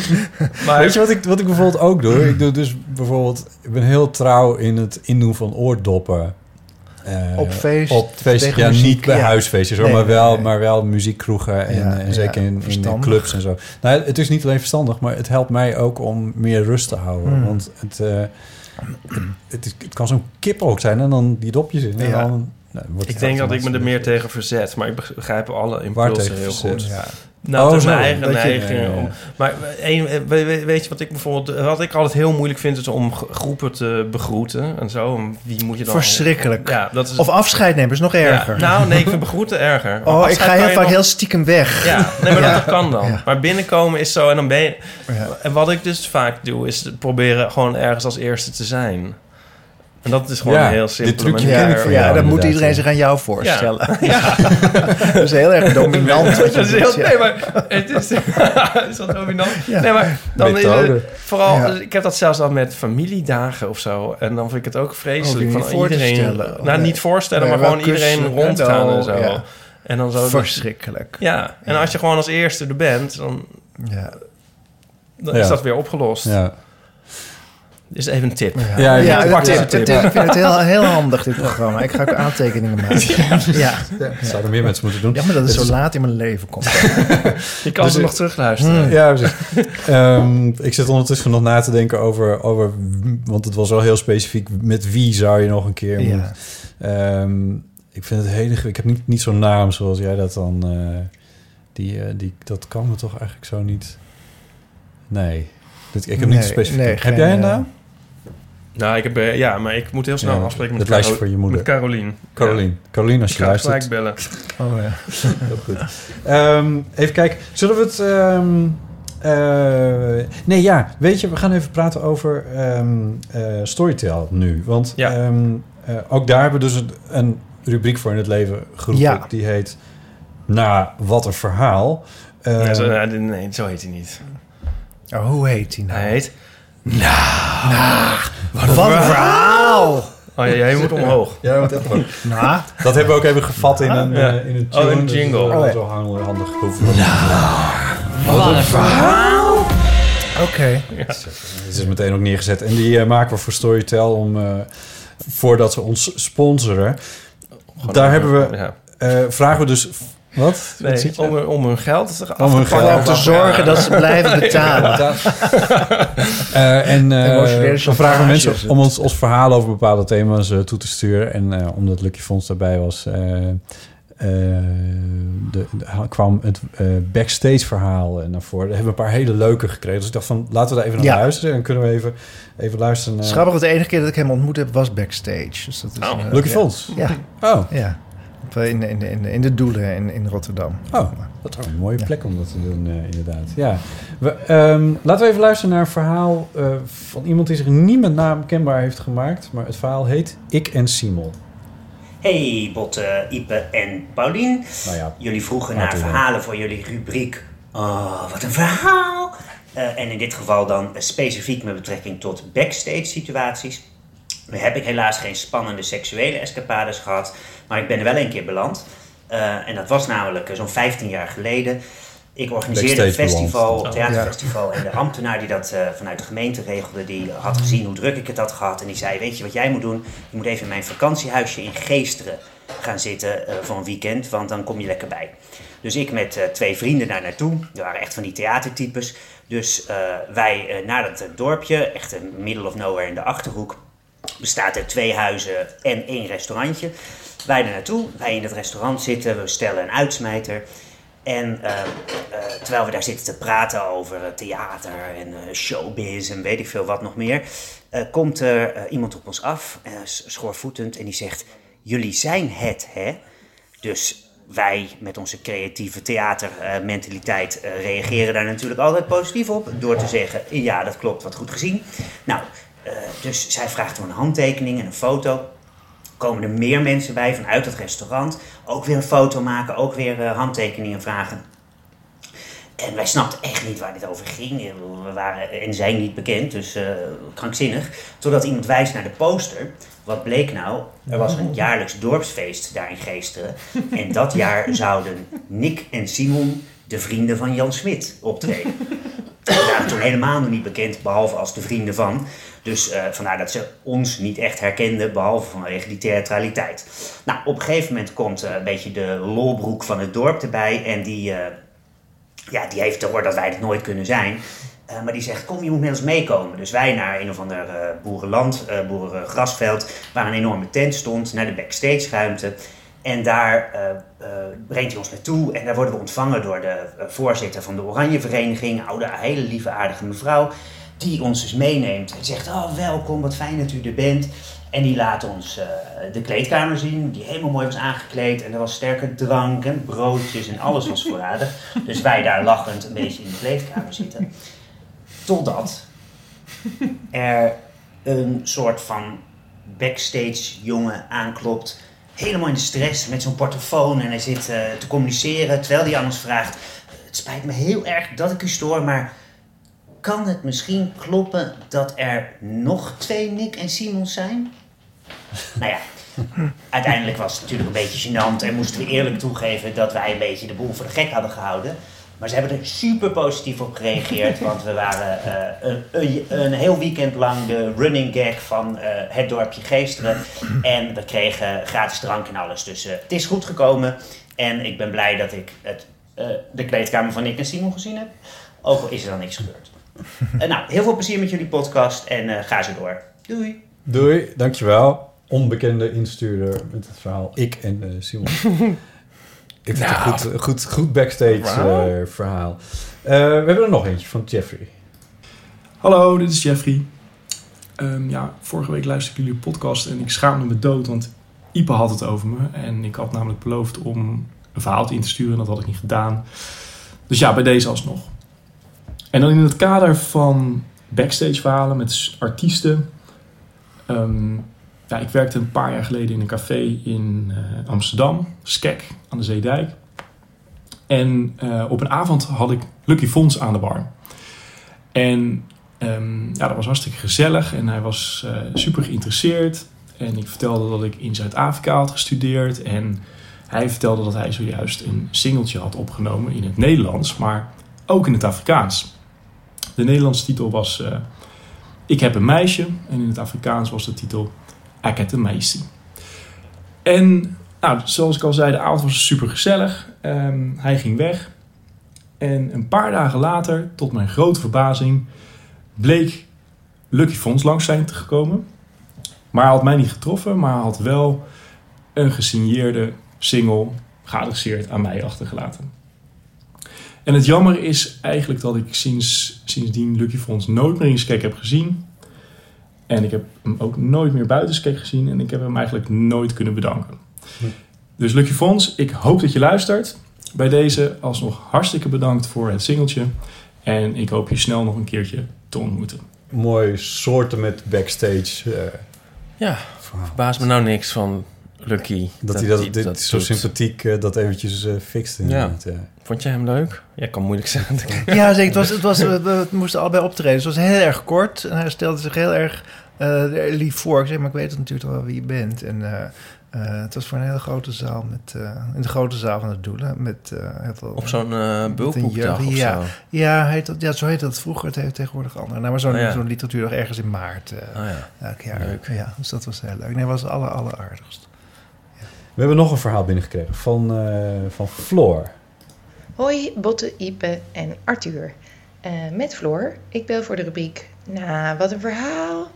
Maar Weet je wat ik, wat ik bijvoorbeeld ook doe? Ik doe dus bijvoorbeeld... Ik ben heel trouw in het indoen van oordoppen. Eh, Op feest, Op feest, tegen ja, muziek, niet bij ja. huisfeestjes, hoor, Nee, maar, wel, nee. maar wel muziekkroegen en, Ja, en ja, zeker in, in clubs en zo. Nou, het is niet alleen verstandig, maar het helpt mij ook om meer rust te houden. Hmm. Want het, eh, het, het, is, het kan zo'n kip ook zijn en dan die dopjes in. En Ja. dan, nou, wordt ik denk dat ik me er meer tegen verzet. Maar ik begrijp alle Waar impulsen tegen heel verzet? goed. Nou, Oh, dat is mijn eigen je- neiging. Om, maar een, we- we- weet je wat ik bijvoorbeeld... Wat ik altijd heel moeilijk vind, is om groepen te begroeten en zo. Wie moet je dan... Verschrikkelijk. Ja, dat is... Of afscheid nemen is nog ja, erger. nou, nee, ik vind begroeten erger. oh, ik ga heel vaak nog- heel stiekem weg. Ja, nee, maar Ja. dat kan dan. Maar binnenkomen is zo en dan ben je... En wat ik dus vaak doe, is proberen gewoon ergens als eerste te zijn. En dat is gewoon Ja, een heel dit simpele trucje manier. ken ik Ja, van ja, jou dan moet iedereen ja. zich aan jou voorstellen. Ja. dat is heel erg dominant. wat je Dat is heel, nee, maar het is, is dat dominant? Ja. Nee, maar dan is het vooral... Ja. Ik heb dat zelfs al met familiedagen of zo. En dan vind ik het ook vreselijk. Oh, van niet voor te iedereen, stellen. nou, Nee. niet voorstellen, Nee, maar gewoon iedereen rondgaan en zo. ja. En dan zo... Verschrikkelijk. Ja, en als je gewoon als eerste er bent, dan, Ja. dan Ja. is dat weer opgelost. Ja. Dit is even een tip. Ja, Ja, ja, ja, pak dit- dit. dit- dit- ik vind het heel, heel handig, dit programma. Ik ga ook aantekeningen maken. Ja, Zouden meer mensen moeten doen. ja maar dat het Het zo laat in mijn leven komt. Je kan Dus ze ik- nog terugluisteren. Hmm. Ja, precies. Ehm, ik zit ondertussen nog na te denken over, over... Want het was wel heel specifiek. Met wie zou je nog een keer... Ja. moeten- Ehm, ik vind het heel... ingewikkeld. Ik heb niet, niet zo'n naam zoals jij dat dan... eh, die, eh, die, dat kan me toch eigenlijk zo niet... Nee. Dit- ik heb Nee, niet specifiek... nee, heb geen, jij een eh, naam? Nou, ik heb, eh, ja, maar ik moet heel snel Ja, afspreken met Caro- voor je moeder. Met Caroline. Caroline. Caroline, als Ik je ga luistert. gelijk bellen. Oh, ja. Heel goed. Ehm, even kijken. Zullen we het... ehm, eh, nee, ja. Weet je, we gaan even praten over ehm eh Storytel nu. Want Ja. ehm, eh, ook daar hebben we dus een, een rubriek voor in het leven geroepen. Ja. Die heet Na, wat een verhaal. Eh, Nee, zo, nee, zo heet hij niet. Oh, hoe heet die nou? Hij heet... Wat een verhaal! Oh ja, jij moet omhoog. ja, wat even. Nou, Dat hebben we ook even gevat in een, Ja. eh, in een Oh, in een dus jingle. dat is wel Oh, ja. zo handig, handig geproefd. Wat een verhaal. oké. Dit is meteen ook neergezet. En die eh, maken we voor Storytel om, eh, voordat ze ons sponsoren. Daar hebben we, Ja. eh, vragen we dus... Wat? Nee, om, hun- om hun geld af Om hun te geld te zorgen dat ze blijven betalen. Eh, en eh we vragen mensen om ons, ons verhaal over bepaalde thema's eh, toe te sturen. En eh, omdat Lucky Fonds daarbij was, eh, eh, de, de- kwam het eh, backstage verhaal naar voren. Daar hebben we een paar hele leuke gekregen. Dus ik dacht van, laten we daar even naar Ja. luisteren. En kunnen we even, even luisteren want de enige keer dat ik hem ontmoet heb was backstage. Dus dat is, Oh, Lucky ja. Fonds. Ja, Oh, ja. Op, eh, In, in, in, in de Doelen in, in Rotterdam. oh, dat is een mooie Ja. plek om dat te doen, eh, inderdaad. Ja. We, ehm, laten we even luisteren naar een verhaal eh, van iemand die zich niet met naam kenbaar heeft gemaakt. Maar het verhaal heet Ik en Simon. Hey Botte, Ipe en Paulien. Nou ja, Jullie vroegen naar verhalen voor jullie rubriek. Oh, wat een verhaal! Eh, en in dit geval dan specifiek met betrekking tot backstage situaties. Nu heb ik helaas geen spannende seksuele escapades gehad, maar ik ben er wel een keer beland. Eh, en dat was namelijk eh, zo'n 15 jaar geleden. Ik organiseerde een festival, een theaterfestival. En de ambtenaar die dat eh, vanuit de gemeente regelde, die had gezien hoe druk ik het had gehad. En die zei, weet je wat jij moet doen? Je moet even in mijn vakantiehuisje in Geesteren gaan zitten eh, voor een weekend, want dan kom je lekker bij. Dus ik met twee vrienden daar naartoe. Die waren echt van die theatertypes. Dus wij naar dat dorpje, echt een middle of nowhere in de Achterhoek. Bestaat uit twee huizen en één restaurantje. Wij daar naartoe, wij in het restaurant zitten, we stellen een uitsmijter. En eh, eh, terwijl we daar zitten te praten over eh, theater en showbiz en weet ik veel wat nog meer, komt er iemand op ons af, schoorvoetend, en die zegt: Jullie zijn het, hè? Dus wij met onze creatieve theatermentaliteit reageren daar natuurlijk altijd positief op. Door te zeggen, ja dat klopt, wat goed gezien. Nou, eh, dus zij vraagt om een handtekening en een foto. Komen er meer mensen bij vanuit het restaurant. Ook weer een foto maken, ook weer eh, handtekeningen vragen. En wij snapten echt niet waar dit over ging. We waren en zijn niet bekend, dus eh, krankzinnig. Totdat iemand wijst naar de poster. Wat bleek nou? Er was een jaarlijks dorpsfeest daar in Geesteren. En dat jaar zouden Nick en Simon, de vrienden van Jan Smit, optreden. We waren toen helemaal nog niet bekend, behalve als de vrienden van. Dus eh, vandaar dat ze ons niet echt herkenden, behalve vanwege die theatraliteit. Nou, op een gegeven moment komt eh, een beetje de lolbroek van het dorp erbij. En die, eh, ja, die heeft te horen dat wij het nooit kunnen zijn. Maar die zegt, kom, je moet met ons meekomen. Dus wij naar een of ander boerenland, boerengrasveld... waar een enorme tent stond, naar de backstage ruimte. En daar brengt hij ons naartoe. En daar worden we ontvangen door de voorzitter van de Oranje Vereniging. Oude, hele lieve, aardige mevrouw. Die ons dus meeneemt en zegt, oh welkom, wat fijn dat u er bent. En die laat ons eh, de kleedkamer zien, die helemaal mooi was aangekleed. En er was sterke drank en broodjes en alles was voorradig. Dus wij daar lachend een beetje in de kleedkamer zitten. Totdat er een soort van backstage jongen aanklopt. Helemaal in de stress met zo'n portofoon. En hij zit eh, te communiceren terwijl hij ons vraagt... Het spijt me heel erg dat ik u stoor, maar... Kan het misschien kloppen dat er nog twee Nick en Simon zijn? Nou ja, uiteindelijk was het natuurlijk een beetje gênant en moesten we eerlijk toegeven dat wij een beetje de boel voor de gek hadden gehouden. Maar ze hebben er super positief op gereageerd, want we waren eh, een, een, heel weekend lang de running gag van eh, het dorpje Geesteren. En we kregen gratis drank en alles. Dus eh, het is goed gekomen en ik ben blij dat ik het, de kleedkamer van Nick en Simon gezien heb. Ook al is er dan niks gebeurd. Eh, nou, heel veel plezier met jullie podcast en eh, ga zo door. Doei! Doei, dankjewel. Onbekende instuurder met het verhaal Ik en eh, Simon. Ik vind het een goed, goed, goed backstage Verhaal? eh, verhaal. Eh, we hebben er nog eentje van Jeffrey. Hallo, dit is Jeffrey. Ehm, ja, vorige week luisterde ik jullie podcast en ik schaamde me dood, want Ipe had het over me. En ik had namelijk beloofd om een verhaaltje in te sturen en dat had ik niet gedaan. Dus ja, bij deze alsnog. En dan in het kader van backstage verhalen met artiesten. ehm, ja, ja, ik werkte een paar jaar geleden in een café in eh, Amsterdam, Skek, aan de Zeedijk. En eh, op een avond had ik Lucky Fons aan de bar. En ehm, ja, dat was hartstikke gezellig en hij was eh, super geïnteresseerd. En ik vertelde dat ik in Zuid-Afrika had gestudeerd. En hij vertelde dat hij zojuist een singeltje had opgenomen in het Nederlands, maar ook in het Afrikaans. De Nederlandse titel was eh, Ik heb een meisje. En in het Afrikaans was de titel Ik heb een meisje. En nou, zoals ik al zei, de avond was super gezellig. hij ging weg. En een paar dagen later, tot mijn grote verbazing, bleek Lucky Fons langs zijn gekomen. Maar hij had mij niet getroffen, maar had wel een gesigneerde single geadresseerd aan mij achtergelaten. En het jammer is eigenlijk dat ik sinds, sindsdien Lucky Fons nooit meer in Skek heb gezien. En ik heb hem ook nooit meer buiten Skek gezien. En ik heb hem eigenlijk nooit kunnen bedanken. Hm. Dus Lucky Fons, ik hoop dat je luistert. Bij deze alsnog hartstikke bedankt voor het singeltje. En ik hoop je snel nog een keertje te ontmoeten. Mooi soorten met backstage. eh, Ja, verbaast me nou niks van Lucky. Dat, hij dat, dit, zo doet. sympathiek eh, dat eventjes eh fixt. inderdaad, Ja. Vond jij hem leuk? Ja, kan moeilijk zijn. Ja, zeker. Het, was, het, was, we, we moesten allebei optreden. Dus het was heel erg kort. En hij stelde zich heel erg eh, lief voor. Ik zeg, maar ik weet natuurlijk wel wie je bent. En eh, eh, het was voor een hele grote zaal. Met, eh, in de grote zaal van het Doelen. Met eh, heel veel... Op zo'n eh bulkboekdag een of ja. zo. Ja, heet dat, ja, zo heet dat vroeger. Het heeft tegenwoordig anders. Nou, maar zo'n Oh, ja. zo'n literatuur ergens in maart. eh Ah, ja. elk jaar. Leuk. Ja, dus dat was heel leuk. Nee, het was alle, alleraardigst. We hebben nog een verhaal binnengekregen van, eh, van Floor. Hoi, Botte, Ipe en Arthur. Eh, met Floor. Ik bel voor de rubriek. Nou, wat een verhaal.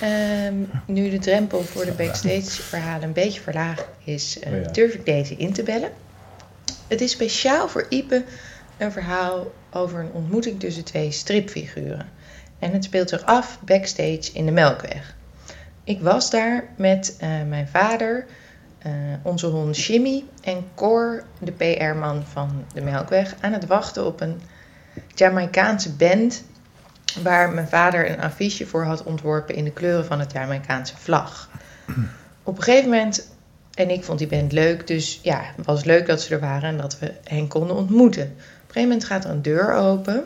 Ehm, nu de drempel voor de backstage verhalen een beetje verlaagd is, eh, Oh ja. durf ik deze in te bellen. Het is speciaal voor Ipe een verhaal over een ontmoeting tussen twee stripfiguren. En het speelt zich af backstage in de Melkweg. Ik was daar met mijn vader, eh, onze hond Jimmy en Cor, de PR-man van de Melkweg, aan het wachten op een Jamaicaanse band waar mijn vader een affiche voor had ontworpen in de kleuren van het Jamaicaanse vlag. Op een gegeven moment, en ik vond die band leuk, dus ja, het was leuk dat ze er waren en dat we hen konden ontmoeten. Op een gegeven moment gaat er een deur open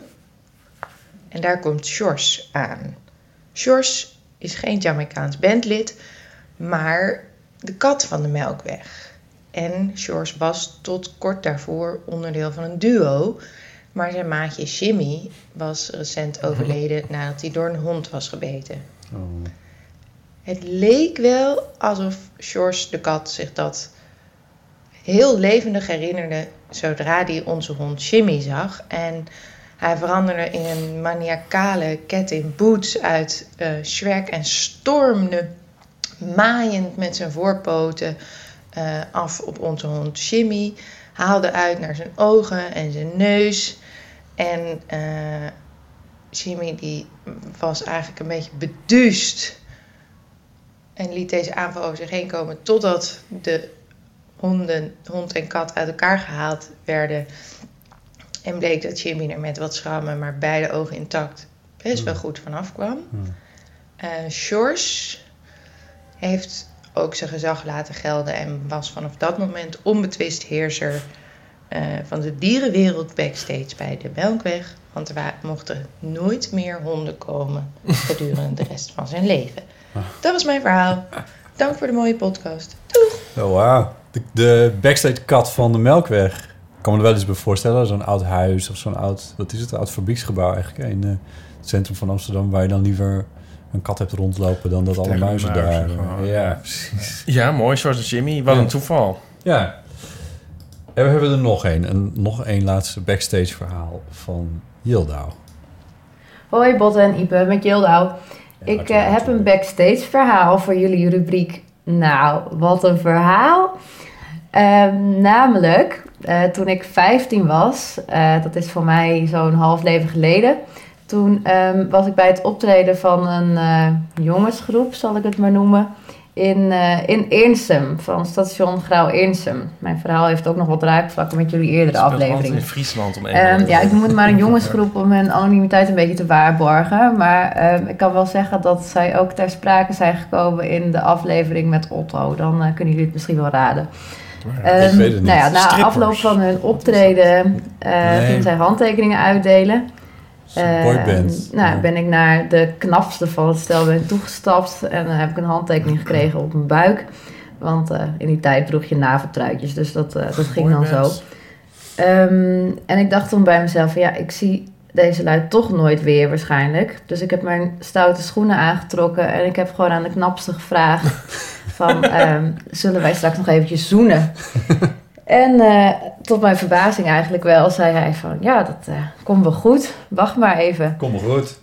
en daar komt Sjors aan. Sjors is geen Jamaicaans bandlid, maar de kat van de Melkweg. En Sjors was tot kort daarvoor onderdeel van een duo. Maar zijn maatje Jimmy was recent overleden nadat hij door een hond was gebeten. Oh. Het leek wel alsof Sjors de kat zich dat heel levendig herinnerde zodra hij onze hond Jimmy zag. En hij veranderde in een maniacale cat in boots uit eh Shrek en stormde maaiend met zijn voorpoten eh, af op onze hond Jimmy. Haalde uit naar zijn ogen en zijn neus. En eh, Jimmy die was eigenlijk een beetje beduust. En liet deze aanval over zich heen komen totdat de honden, hond en kat uit elkaar gehaald werden. En bleek dat Jimmy er met wat schrammen, maar beide ogen intact, best wel goed vanaf kwam. Eh Sjors heeft ook zijn gezag laten gelden en was vanaf dat moment onbetwist heerser eh, van de dierenwereld backstage bij de Melkweg. Want er mochten nooit meer honden komen gedurende de rest van zijn leven. Dat was mijn verhaal. Dank voor de mooie podcast. Doeg! Oh, wauw. De, de backstage kat van de Melkweg. Ik kan me er wel eens bij voorstellen. Zo'n oud huis of zo'n oud... Wat is het? Oud fabrieksgebouw eigenlijk. In eh, het centrum van Amsterdam. Waar je dan liever een kat hebt rondlopen... dan dat alle muizen daar... gewoon. ja, precies. Ja, mooi, zoals Jimmy. Wat Ja. een toeval. Ja. En we hebben er nog één. Een, nog één laatste backstage verhaal van Yildau. Hoi Botte en Ipe, met Jildau. ik eh, heb een backstage verhaal voor jullie rubriek. Nou, wat een verhaal. Ehm, namelijk, eh, toen ik 15 was, eh, dat is voor mij zo'n half leven geleden. Toen ehm, was ik bij het optreden van een eh, jongensgroep, zal ik het maar noemen. in, eh in Eernsum, van station Grauw Eernsum. Mijn verhaal heeft ook nog wat raakvlakken met jullie eerdere afleveringen. in Friesland om andere ja, ik moet maar een jongensgroep om hun anonimiteit een beetje te waarborgen. Maar ehm, ik kan wel zeggen dat zij ook ter sprake zijn gekomen in de aflevering met Otto. Dan eh, kunnen jullie het misschien wel raden. Ik weet het niet. Nou ja, na Strippers. afloop van hun optreden Nee. gingen zij handtekeningen uitdelen. Boyband. Eh, nou, ben ik naar de knapste van het stel ben toegestapt en dan heb ik een handtekening gekregen op mijn buik. Want eh, in die tijd droeg je naveltruitjes, dus dat, eh, dat ging dan zo. Ehm, en ik dacht toen bij mezelf, ja, ik zie deze lui toch nooit weer waarschijnlijk. Dus ik heb mijn stoute schoenen aangetrokken en ik heb gewoon aan de knapste gevraagd van, ehm, zullen wij straks nog eventjes zoenen? En eh, tot mijn verbazing eigenlijk wel, zei hij van, ja, dat eh, komt wel goed, wacht maar even. Kom maar goed.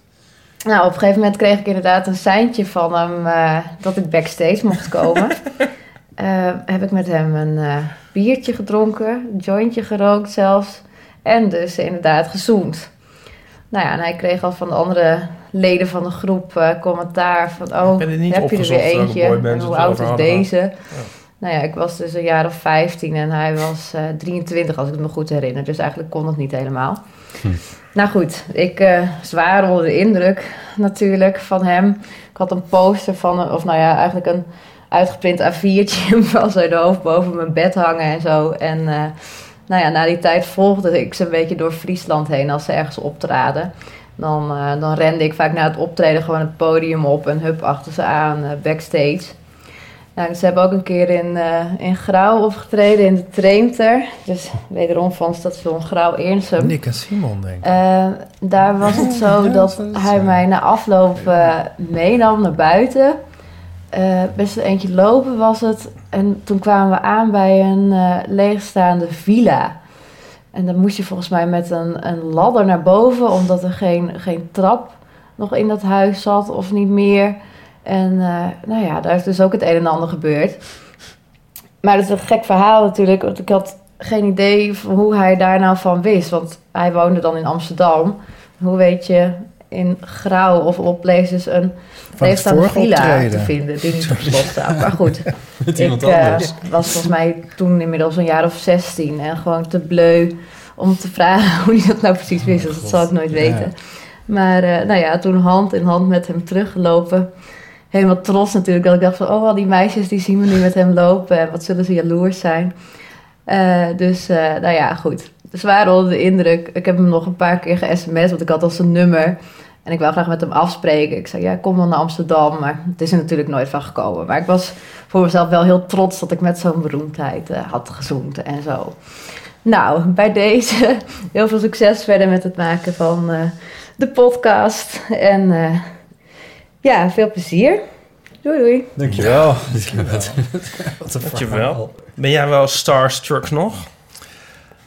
Nou, op een gegeven moment kreeg ik inderdaad een seintje van hem eh, dat ik backstage mocht komen. Heb ik met hem een biertje gedronken, een jointje gerookt zelfs. En dus inderdaad gezoend. Nou ja, en hij kreeg al van de andere leden van de groep commentaar van... Oh, heb je er weer eentje? En hoe oud is deze? Nou ja, ik was dus een jaar of 15 en hij was eh 23 als ik het me goed herinner. Dus eigenlijk kon het niet helemaal. Nou goed, ik eh zwaar onder de indruk natuurlijk van hem. Ik had een poster van, of nou ja, eigenlijk een uitgeprint A4'tje van zijn hoofd boven mijn bed hangen en zo. En eh, nou ja, na die tijd volgde ik ze een beetje door Friesland heen als ze ergens optraden. Dan, dan rende ik vaak na het optreden gewoon het podium op en hup achter ze aan backstage. Nou, ze hebben ook een keer in, eh in Grauw opgetreden, in de Treemter. Dus wederom van station Grauw-Eernsum. Nick en Simon, denk ik. Eh, daar was het zo dat hij mij na afloop eh, meenam naar buiten. Eh, best een eentje lopen was het. En toen kwamen we aan bij een eh, leegstaande villa. En dan moest je volgens mij met een, een ladder naar boven, omdat er geen, geen trap nog in dat huis zat of niet meer. En eh, nou ja, daar is dus ook het een en ander gebeurd. Maar het is een gek verhaal natuurlijk, want ik had geen idee van hoe hij daar nou van wist. Want hij woonde dan in Amsterdam. Hoe weet je in Grauw of op Places een leegstaande villa optreden. te vinden die niet op slot staat. Maar goed, Met ik eh, was volgens mij toen inmiddels een jaar of 16 en gewoon te bleu om te vragen hoe hij dat nou precies wist. Dus dat zal ik nooit weten. Maar eh, nou ja, toen hand in hand met hem teruggelopen. Helemaal trots natuurlijk. Dat ik dacht van, oh, al die meisjes die zien me nu met hem lopen. En wat zullen ze jaloers zijn. Eh, dus, eh, nou ja, goed. Zwaar onder de indruk. Ik heb hem nog een paar keer ge-sms, want ik had al zijn nummer. En ik wou graag met hem afspreken. Ik zei, ja, kom dan naar Amsterdam. Maar het is er natuurlijk nooit van gekomen. Maar ik was voor mezelf wel heel trots dat ik met zo'n beroemdheid eh, had gezoend en zo. Nou, bij deze heel veel succes verder met het maken van de podcast. En ja, veel plezier. Doei doei. Dankjewel. Wat een Dankjewel. Ben jij wel starstruck nog?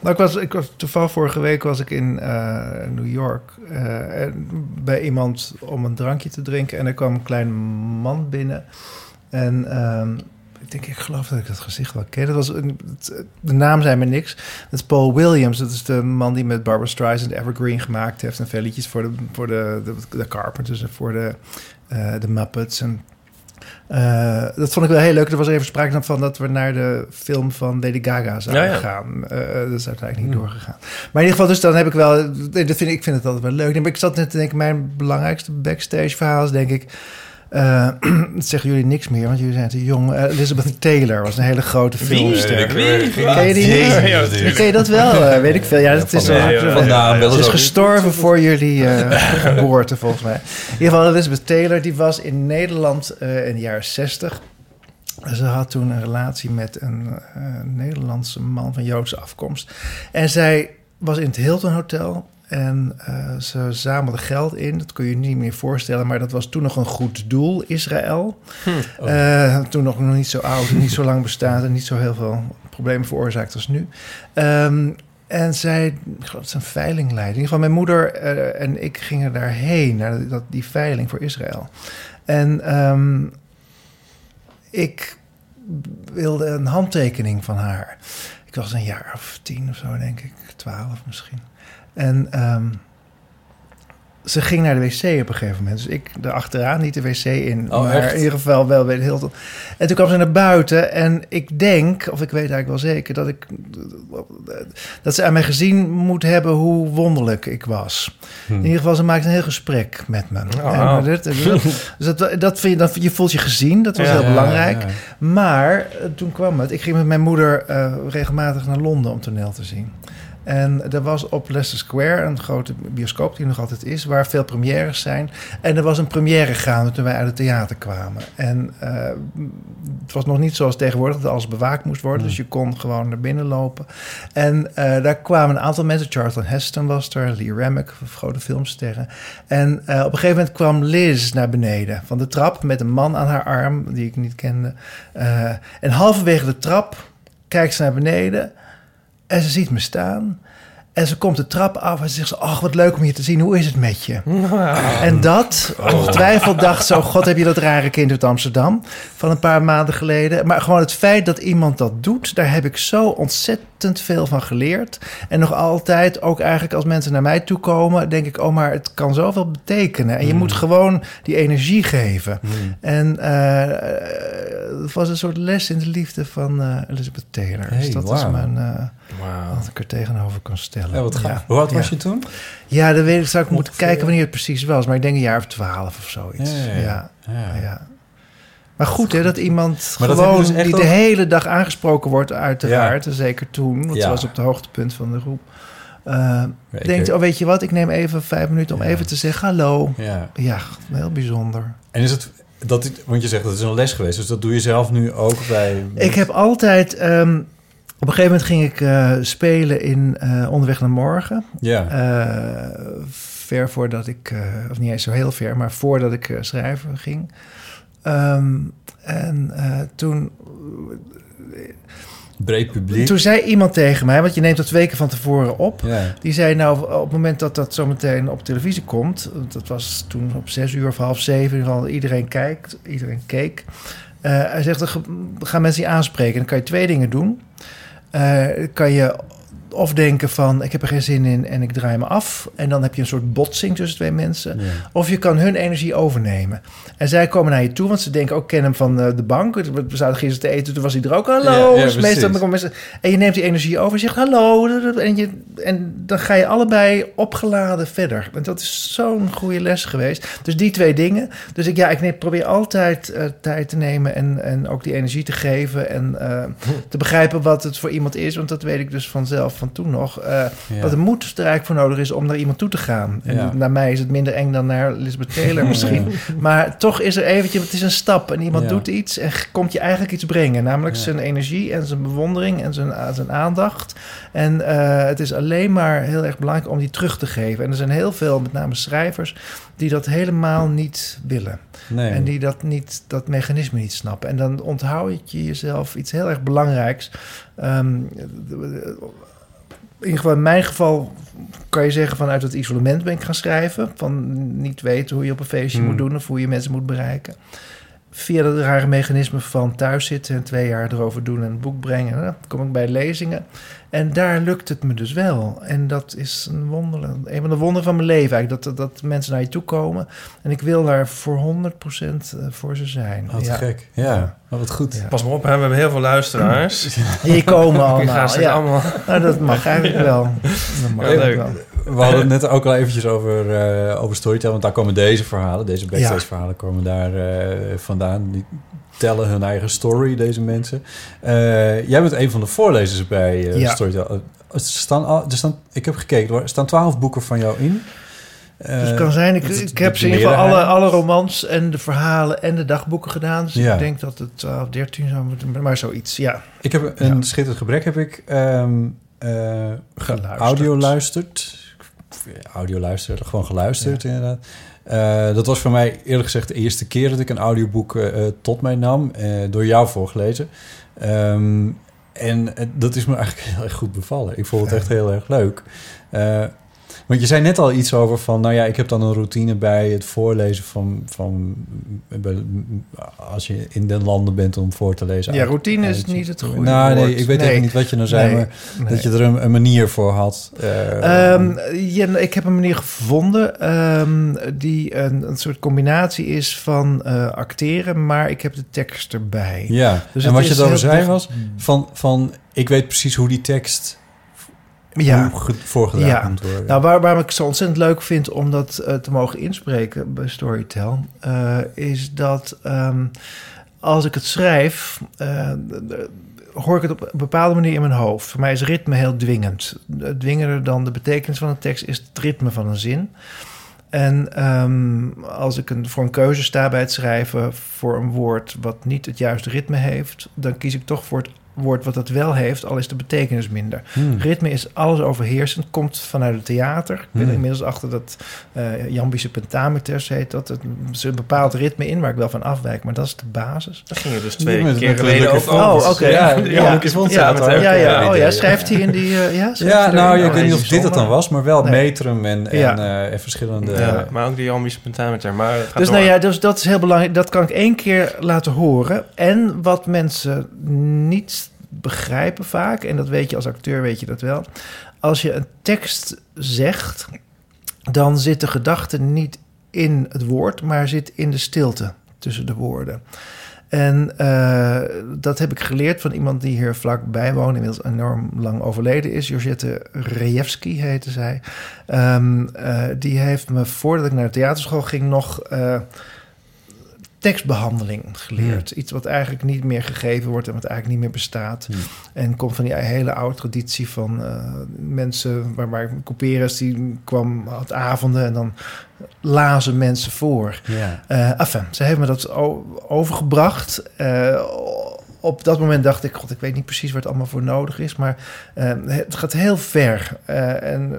Nou, ik was, ik was toevallig vorige week was ik in eh, New York eh, en bij iemand om een drankje te drinken. En er kwam een klein man binnen. En ehm, ik denk, ik geloof dat ik dat gezicht wel ken. Dat was een, de naam zei me niks. Dat is Paul Williams. Dat is de man die met Barbara Streisand Evergreen gemaakt heeft. En veel liedjes voor de, voor de, de, de Carpenters en voor de, de Muppets. En eh, dat vond ik wel heel leuk. Er was even sprake van dat we naar de film van Lady Gaga zouden Ja, ja. gaan. Eh, dat is uiteindelijk niet doorgegaan. Maar in ieder geval, dus dan heb ik wel... Dat vind ik, ik vind het altijd wel leuk. Maar ik zat net te denken, mijn belangrijkste backstage verhaal is denk ik... eh, dat zeggen jullie niks meer, want jullie zijn te jong. Eh, Elizabeth Taylor was een hele grote filmster. Wie? Ken je die Ken je dat wel? Eh, weet ik veel. Ja, dat is, eh, ze is gestorven voor jullie eh, geboorte, volgens mij. In ieder geval, Elizabeth Taylor, die was in Nederland eh, in de jaren 60. Ze had toen een relatie met een eh, Nederlandse man van Joodse afkomst. En zij was in het Hilton Hotel. En eh, ze zamelde geld in. Dat kun je je niet meer voorstellen. Maar dat was toen nog een goed doel, Israël. Eh, toen nog, niet zo oud niet zo lang bestaat. En niet zo heel veel problemen veroorzaakt als nu. Ehm, en zij, ik geloof een veiling leidde. In ieder geval mijn moeder eh, en ik gingen daarheen. Naar dat, die veiling voor Israël. En ehm, ik wilde een handtekening van haar. Ik was een jaar of tien of zo, denk ik. Twaalf misschien. En ehm, ze ging naar de wc op een gegeven moment. Dus ik erachteraan, niet de wc in. Oh, maar echt? in ieder geval wel bij de Hilton. En toen kwam ze naar buiten. En ik denk, of ik weet eigenlijk wel zeker... dat, ik, dat ze aan mij gezien moet hebben hoe wonderlijk ik was. Hm. In ieder geval, ze maakte een heel gesprek met me. Oh. En, maar dit- dus dat, dat vind je, dat, je voelt je gezien, dat was Ja. heel belangrijk. ja. Maar eh, toen kwam het. Ik ging met mijn moeder eh, regelmatig naar Londen om toneel te zien. En er was op Leicester Square een grote bioscoop die nog altijd is, waar veel premières zijn. En er was een première gaande toen wij uit het theater kwamen. En eh, het was nog niet zoals tegenwoordig dat alles bewaakt moest worden. Dus je kon gewoon naar binnen lopen. En eh, daar kwamen een aantal mensen. Charlton Heston was er, Lee Remick, grote filmsterren. En eh, op een gegeven moment kwam Liz naar beneden van de trap met een man aan haar arm die ik niet kende. En halverwege de trap kijkt ze naar beneden en ze ziet me staan. En ze komt de trap af en ze zegt: ze, Ach, wat leuk om je te zien. Hoe is het met je? En dat, ongetwijfeld dacht zo... God, heb je dat rare kind uit Amsterdam van een paar maanden geleden. Maar gewoon het feit dat iemand dat doet... daar heb ik zo ontzettend veel van geleerd. En nog altijd, ook eigenlijk als mensen naar mij toe komen... denk ik, oh, maar het kan zoveel betekenen. En je moet gewoon die energie geven. En eh, het was een soort les in de liefde van eh, Elizabeth Taylor. dus dat is mijn... eh, Wauw. wat ik er tegenover kan stellen. Ja, wat. Ja. Hoe oud was Ja. je toen? Ja, dat weet ik. Zou ik moeten kijken wanneer het precies was. Maar ik denk een jaar of twaalf of zoiets. Ja. Ja. Maar goed, hè, dat iemand Maar dat gewoon dus die ook- de hele dag aangesproken wordt, uiteraard. Zeker toen, want Ja. ze was op het hoogtepunt van de groep. Eh ik denkt, oh weet je wat, ik neem even vijf minuten om Ja. even te zeggen hallo. Ja. Ja, heel bijzonder. En is het, dat, want je zegt dat is een les geweest, dus dat doe je zelf nu ook bij... Ik heb altijd... ehm, op een gegeven moment ging ik eh, spelen in eh, Onderweg naar Morgen. Ja, ver voordat ik, of niet eens zo heel ver, maar voordat ik schrijven ging. Ehm, en eh, toen, breed publiek. toen zei iemand tegen mij, want je neemt dat twee keer van tevoren op. Die zei nou, op het moment dat dat zometeen op televisie komt... dat was toen op zes uur of half zeven... in ieder geval iedereen kijkt, iedereen keek... Eh, hij zegt, dan gaan mensen je aanspreken. Dan kan je twee dingen doen. Eh, kan je of denken van, ik heb er geen zin in en ik draai me af. En dan heb je een soort botsing tussen twee mensen. ja. Of je kan hun energie overnemen. En zij komen naar je toe, want ze denken ook, ken hem van eh, de bank. We zouden gisteren te eten, toen was hij er ook. Hallo. Ja, ja, meestal mensen, en je neemt die energie over en zegt hallo. En, je, en dan ga je allebei opgeladen verder. En dat is zo'n goede les geweest. Dus die twee dingen. Dus ik, ja, ik neem, probeer altijd eh, tijd te nemen en, en ook die energie te geven. En eh, te begrijpen wat het voor iemand is. Want dat weet ik dus vanzelf van toen nog. eh, Ja. Wat de moed er eigenlijk voor nodig is om naar iemand toe te gaan. En Ja. naar mij is het minder eng dan naar Elizabeth Taylor misschien. Maar toch is er eventjes, het is een stap. En iemand doet iets en komt je eigenlijk iets brengen. Namelijk zijn energie en zijn bewondering en zijn, zijn aandacht. En eh, het is alleen maar heel erg belangrijk om die terug te geven. En er zijn heel veel, met name schrijvers, die dat helemaal niet willen. Nee. En die dat, niet, dat mechanisme niet snappen. En dan onthoud je jezelf iets heel erg belangrijks. Ehm, in geval in mijn geval kan je zeggen vanuit het isolement ben ik gaan schrijven. Van niet weten hoe je op een feestje Hmm. moet doen of hoe je mensen moet bereiken. Via dat rare mechanisme van thuis zitten en twee jaar erover doen en een boek brengen. Dan kom ik bij lezingen. En daar lukt het me dus wel. En dat is een wonder, een van de wonderen van mijn leven eigenlijk. Dat, dat mensen naar je toe komen. En ik wil daar voor 100% voor ze zijn. Wat ja. gek. Ja, Oh, wat goed. Ja. Pas maar op, hè, we hebben heel veel luisteraars. Die komen allemaal. ja. allemaal... Nou, dat mag eigenlijk wel. Dat mag Ja, eigenlijk leuk. wel. We hadden het net ook al eventjes over, eh over Storytel, want daar komen deze verhalen, deze backstage Ja. verhalen komen daar eh, vandaan. Die tellen hun eigen story, deze mensen. Eh, jij bent een van de voorlezers bij eh, Ja. Storytel. Eh, Er staan al, er staan, ik heb gekeken hoor, er staan twaalf boeken van jou in. Eh, Dus het kan zijn, ik, het- ik heb ze in ieder geval alle, alle romans en de verhalen en de dagboeken gedaan. Dus Ja. ik denk dat het 12, 13 zou moeten, maar zoiets, ja. Ik heb een Ja. schitterend gebrek heb ik ehm eh, Geluisterd. audio luisterd. Audio luisteren, gewoon geluisterd inderdaad. Eh, dat was voor mij eerlijk gezegd de eerste keer dat ik een audioboek eh, eh, tot mij nam. door jou voorgelezen. Ehm, en dat is me eigenlijk heel erg goed bevallen. Ik vond het echt heel erg leuk. Want je zei net al iets over van, nou ja, ik heb dan een routine bij het voorlezen van, van als je in de landen bent om voor te lezen. Ja, uit- routine is niet het goede Nou, nee, ik weet Nee. even niet wat je nou zei, Nee, maar nee. dat je er een, een manier voor had. Eh, Ehm, ja, ik heb een manier gevonden ehm, die een, een soort combinatie is van eh, acteren, maar ik heb de tekst erbij. ja, Dus en wat je heel zei was, van, van ik weet precies hoe die tekst Ja. voorgedragen Ja. moet worden. Nou, waar, waarom ik het zo ontzettend leuk vind om dat eh, te mogen inspreken bij Storytel, eh, is dat ehm, als ik het schrijf, eh, hoor ik het op een bepaalde manier in mijn hoofd. Voor mij is ritme heel dwingend. Dwingender dan de betekenis van een tekst is het ritme van een zin. En ehm, als ik een, voor een keuze sta bij het schrijven voor een woord wat niet het juiste ritme heeft, dan kies ik toch voor het woord wat het wel heeft, al is de betekenis minder. Hmm. Ritme is alles overheersend, komt vanuit het theater. Ik ben Hmm. inmiddels achter dat uh, Jambische pentameters heet dat. Het is een bepaald ritme in waar ik wel van afwijk, maar dat is de basis. Daar gingen we dus twee Met- keer geleden over. Oh, oké. Ja, Ja, ja, ja, ja, ja. eh, Oh ja, schrijft hij in die... uh, ja, Ja, nou, ik Oh, weet niet of dit het dan was, maar wel Nee. metrum en, en, Ja. eh, en verschillende... Ja, maar ook die Jambische pentameter. Maar het gaat Dus door. nou ja, dus dat is heel belangrijk. Dat kan ik één keer laten horen. En wat mensen niet begrijpen vaak, en dat weet je als acteur, weet je dat wel. Als je een tekst zegt, dan zit de gedachte niet in het woord, maar zit in de stilte tussen de woorden. En uh, dat heb ik geleerd van iemand die hier vlakbij woont, inmiddels enorm lang overleden is. Josette Rejewski heette zij. Um, uh, die heeft me voordat ik naar de theaterschool ging nog uh, tekstbehandeling geleerd. Hmm. Iets wat eigenlijk niet meer gegeven wordt en wat eigenlijk niet meer bestaat. Hmm. En komt van die hele oude traditie van uh, mensen, waar, waar Couperus die kwam had avonden en dan lazen mensen voor. Ja. Uh, enfin, ze heeft me dat overgebracht. Uh, op dat moment dacht ik, god, ik weet niet precies waar het allemaal voor nodig is, maar uh, het gaat heel ver. Uh, en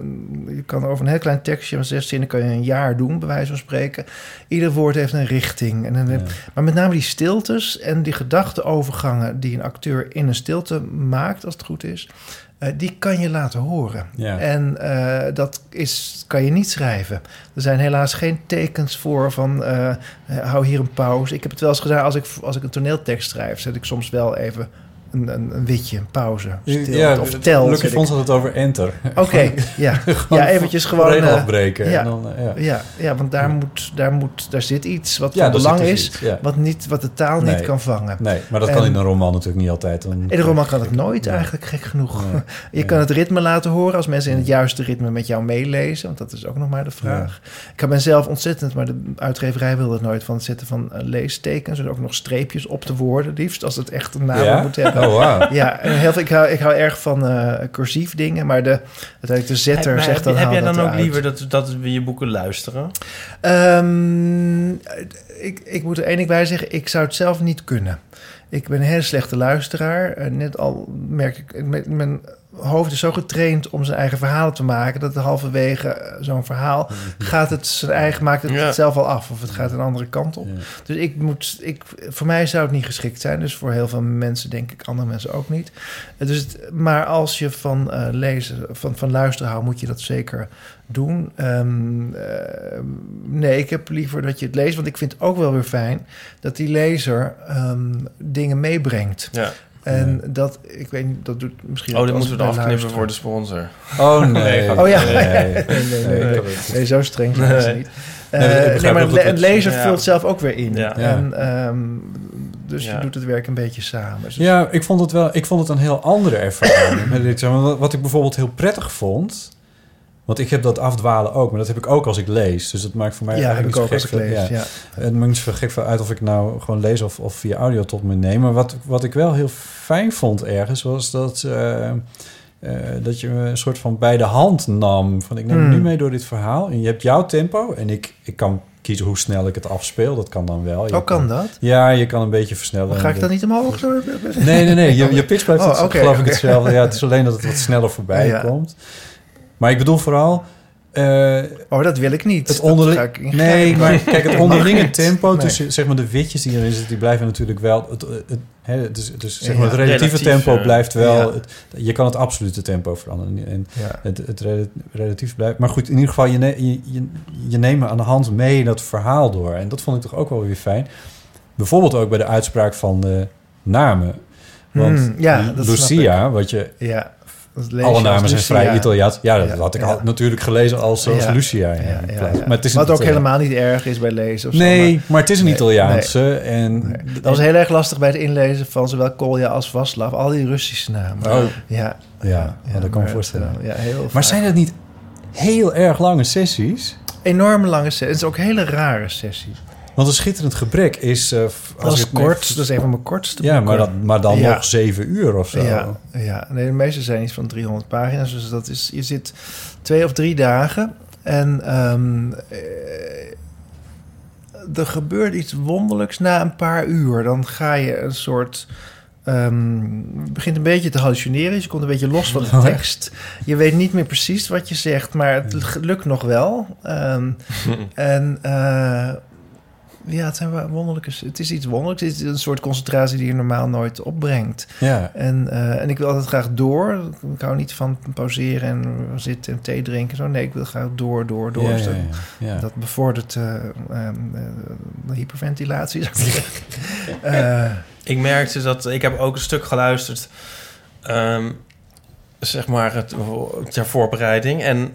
je kan over een heel klein tekstje van zes zinnen kan je een jaar doen, bij wijze van spreken. Ieder woord heeft een richting. En een, ja. Maar met name die stiltes en die gedachteovergangen die een acteur in een stilte maakt, als het goed is, uh, die kan je laten horen. Ja. En uh, dat is, kan je niet schrijven. Er zijn helaas geen tekens voor van uh, hou hier een pauze. Ik heb het wel eens gedaan als ik, als ik een toneeltekst schrijf, zet ik soms wel even een, een, een witje, een pauze. Stil, ja, of tel. Lucky Fons had het over enter. Oké, okay, ja. ja, eventjes gewoon... Uh, afbreken. Ja, en dan, uh, ja. ja. ja, want daar, moet, daar, moet, daar zit iets wat van belang dus is, iets, wat, niet, wat de taal nee. niet kan vangen. Nee, maar dat en, kan in een roman natuurlijk niet altijd. Dan... In een roman kan het nooit eigenlijk, gek genoeg. Nee. Je kan het ritme laten horen als mensen in het juiste ritme met jou meelezen, want dat is ook nog maar de vraag. Ik ben zelf ontzettend, maar de uitgeverij wil het nooit van het zetten van uh, leestekens en ook nog streepjes op de woorden, liefst als het echt een naam moet hebben. Oh, wow. Ja, heel veel, ik, hou, ik hou erg van uh, cursief dingen, maar de, uiteindelijk de zetter heb, zegt dan Heb jij dat dan ook liever dat, dat we je boeken luisteren? Um, ik, ik moet er één ding bij zeggen, ik zou het zelf niet kunnen. Ik ben een hele slechte luisteraar. Uh, net al merk ik, mijn, mijn hoofd is zo getraind om zijn eigen verhalen te maken... dat halverwege zo'n verhaal gaat het zijn eigen, maakt het ja. zelf al af... of het gaat een andere kant op. Ja. Dus ik moet, ik, voor mij zou het niet geschikt zijn. Dus voor heel veel mensen denk ik, andere mensen ook niet. Dus het, maar als je van uh, lezen, van, van luisteren houdt... moet je dat zeker doen. Um, uh, nee, ik heb liever dat je het leest... want ik vind het ook wel weer fijn... dat die lezer um, dingen meebrengt... Ja. En ja. dat, ik weet niet, dat doet misschien... Oh, dan moeten we dan afknippen voor de sponsor. Oh, nee. oh ja, nee, nee, nee, nee, nee, nee zo streng zijn ze niet. Uh, nee, nee, maar een lezer ja. vult zelf ook weer in. Ja. En, um, dus je doet het werk een beetje samen. Dus ja, ik vond het wel, ik vond het een heel andere ervaring. Wat ik bijvoorbeeld heel prettig vond... Want ik heb dat afdwalen ook, maar dat heb ik ook als ik lees. Dus dat maakt voor mij ja, heb ik ook als ik van, lees, ja. ja. Het maakt niet zo gek van uit of ik nou gewoon lees of, of via audio tot me neem. Maar wat, wat ik wel heel fijn vond ergens, was dat, uh, uh, dat je me een soort van bij de hand nam. Van ik neem Hmm. nu mee door dit verhaal. En je hebt jouw tempo en ik, ik kan kiezen hoe snel ik het afspeel. Dat kan dan wel. Je oh, kan dat? Ja, je kan een beetje versnellen. Maar ga ik dan niet omhoog? Zo? Nee, nee, nee. Je, je pitch blijft oh, okay, geloof ik hetzelfde. Ja, het is alleen dat het wat sneller voorbij ja. komt. Maar ik bedoel vooral, eh, Oh, dat wil ik niet. het onderling... ik Nee, maar kijk, het onderlinge tempo Nee. tussen zeg maar, de witjes die erin zitten, die blijven natuurlijk wel... Het, het, hè, dus, dus zeg maar, het relatieve relatief, tempo blijft wel... ja. Het, je kan het absolute tempo veranderen. En Ja. het, het rela- relatief blijft... Maar goed, in ieder geval, je, ne- je, je, je neemt aan de hand mee dat verhaal door. En dat vond ik toch ook wel weer fijn. Bijvoorbeeld ook bij de uitspraak van de namen. Want Hmm, ja, Lucia, wat je Ja. Dat alle namen zijn vrij Italiaans. Ja, dat Ja, had ik al natuurlijk gelezen als, als. Lucia. Maar het is Wat ook Italiaan. helemaal niet erg is bij lezen of zo, Nee, maar- maar het is een Nee, Italiaanse. En Nee. Dat was heel erg lastig bij het inlezen van zowel Kolja als Vaslav. Al die Russische namen. Oh. Ja, Ja, ja, dat kan ik me voorstellen. eh, Ja, heel Maar zijn het niet heel erg lange sessies? enorme lange sessies. Het is ook hele rare sessies. Want een schitterend gebrek is... eh, f- Dat is kort. Dat is een van mijn kortste Ja, maar, dat, maar dan Ja. nog zeven uur of zo. Ja, ja, nee, de meeste zijn iets van 300 pagina's. Dus dat is, je zit twee of drie dagen en ehm, eh, er gebeurt iets wonderlijks na een paar uur. Dan ga je een soort. ehm, begint een beetje te hallucineren. Je komt een beetje los van de Oh, tekst. Je weet niet meer precies wat je zegt, maar het lukt nog wel. Ehm, en eh, ja, het zijn wel wonderlijke. Het is iets wonderlijks. Het is een soort concentratie die je normaal nooit opbrengt. Ja. En, eh, en ik wil altijd graag door. Ik hou niet van pauzeren en zitten en thee drinken. Zo. Nee, ik wil graag door, door, door. Ja, Dus ja, dat- ja, ja. Dat bevordert eh, ehm, eh, de hyperventilatie. zou ik zeggen. Eh, Ik merkte dat ik heb ook een stuk geluisterd, ehm, zeg maar het, ter voorbereiding. En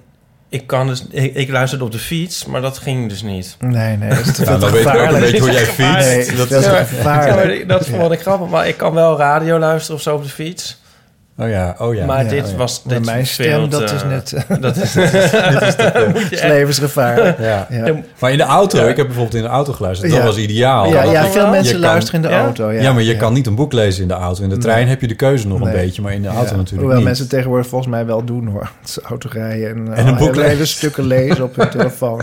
ik kan dus, ik, ik luisterde op de fiets, maar dat ging dus niet. nee, nee. Dat is dan weet ik ook een beetje hoe jij fietst. Nee, Dat- dat is Ja, maar- gevaarlijk. Ja, maar dat vond ik grappig, maar ik kan wel radio luisteren of zo op de fiets. Oh ja, oh ja. maar ja, dit oh ja. was dit mijn veel stem, dat is net Dat is, is. Ja. Ja. Maar in de auto, Ja. ik heb bijvoorbeeld in de auto geluisterd. Dat Ja. was ideaal. Ja, ja, veel mensen kan- luisteren in de Ja? auto. Ja, Ja, maar je kan niet een boek lezen in de auto. In de trein Nee. heb je de keuze nog een beetje, maar in de auto Ja. natuurlijk Hoewel niet. mensen tegenwoordig volgens mij wel doen hoor. Het auto rijden en, En een eh, boek hele, lezen. stukken lezen op hun telefoon.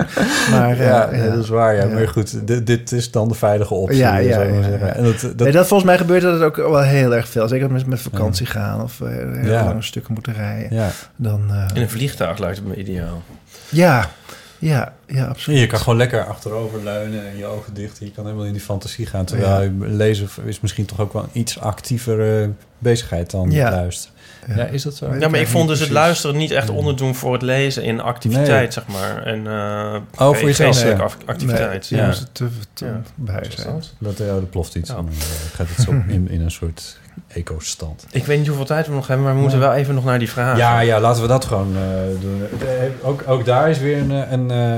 Maar, eh, ja, dat is waar. Ja. Maar goed, dit, dit is dan de veilige optie. Ja, ja, zou ik maar ja, zeggen. ja. En dat, dat, volgens mij gebeurt dat ook wel heel erg veel. Zeker met, met vakantie gaan of hele Ja. lange stukken moeten rijden. ja. Dan, eh, In een vliegtuig lijkt het me ideaal. ja, ja, ja, absoluut. Je kan gewoon lekker achterover leunen en je ogen dicht. Je kan helemaal in die fantasie gaan. Terwijl Ja. lezen is misschien toch ook wel een iets actievere bezigheid dan Ja. luisteren. Ja. is dat zo? Ja, maar ik vond dus het luisteren niet echt onderdoen voor het lezen in activiteit, Nee. zeg maar. En, eh Oh, voor jezelf, geestelijke ja. ac- activiteit. Nee, Ja. te, te Ja. bij zijn. Dat ja, er ploft iets. Ja. En dan eh, gaat het zo in, in een soort eco-stand. Ik weet niet hoeveel tijd we nog hebben, maar we moeten wel even nog naar die vragen. Ja, ja, laten we dat gewoon eh, doen. Ook, ook daar is weer een... een eh,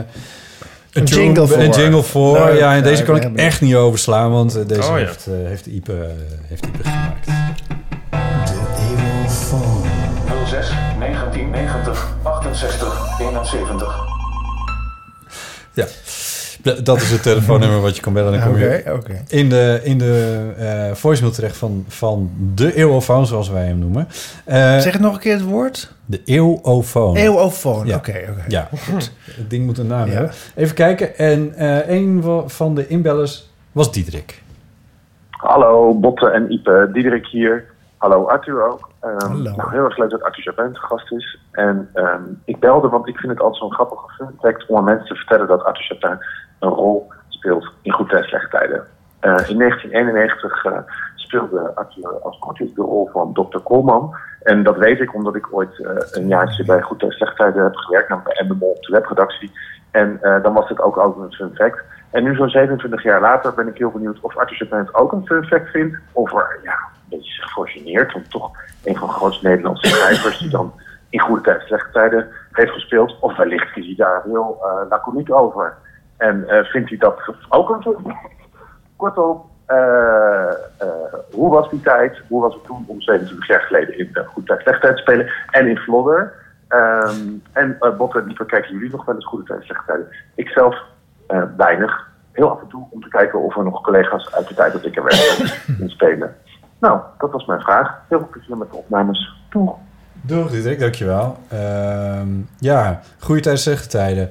Een jingle voor. Een jingle voor. Nou, ja, en ja, deze kan ik echt niet overslaan, want deze Oh, ja. heeft, eh, heeft, Ipe, eh, heeft Ipe gemaakt. 1990 68 71. Ja, dat is het telefoonnummer wat je kan bellen. Dan kom je Oké, oké. in de, in de eh voicemail terecht van, van de eeuwofoon, zoals wij hem noemen. Eh, Zeg het nog een keer het woord. de eeuwofoon. Eeuwofoon. Ja. Oké, oké. Ja, goed. Het ding moet een naam Ja. hebben. Even kijken. En eh, een van de inbellers was Diederik. Hallo Botte en Ipe, Diederik hier. Hallo Arthur ook. Ehm, Hallo. Nou, heel erg leuk dat Arthur Chapin te gast is. En ehm, ik belde, want ik vind het altijd zo'n grappige fun fact om aan mensen te vertellen dat Arthur Chapin een rol speelt in goede en slechte tijden. Eh, in 1991 eh, speelde Arthur als kortjes de rol van Dr. Koolman. En dat weet ik omdat ik ooit eh, een jaartje bij Goed en Tijden heb gewerkt, namelijk bij Endemol op de webredactie. En dan was het ook altijd een fun fact. En nu zo'n 27 jaar later ben ik heel benieuwd of Arthur Chapin het ook een fun fact vindt. Of er ja, een beetje geneert. Want toch een van de grootste Nederlandse schrijvers die dan in goede tijden, slechte tijden heeft gespeeld. Of wellicht is hij daar heel uh, laconiek over. En uh, vindt hij dat ook een fact? Kortom, uh, uh, hoe was die tijd? Hoe was het toen om 27 jaar geleden in Goede Tijd, Slechte Tijd te spelen? En in Vlodder. Um, en uh, Botte kijken jullie nog wel eens Goede Tijd, Slechte Tijden? Ik zelf weinig. Heel af en toe om te kijken of er nog collega's uit de tijd dat ik er werkte in spelen. Nou, dat was mijn vraag. Heel veel plezier met de opnames. Doeg. Doeg, Diederik, dankjewel. Uh, ja, goede tijden, slechte tijden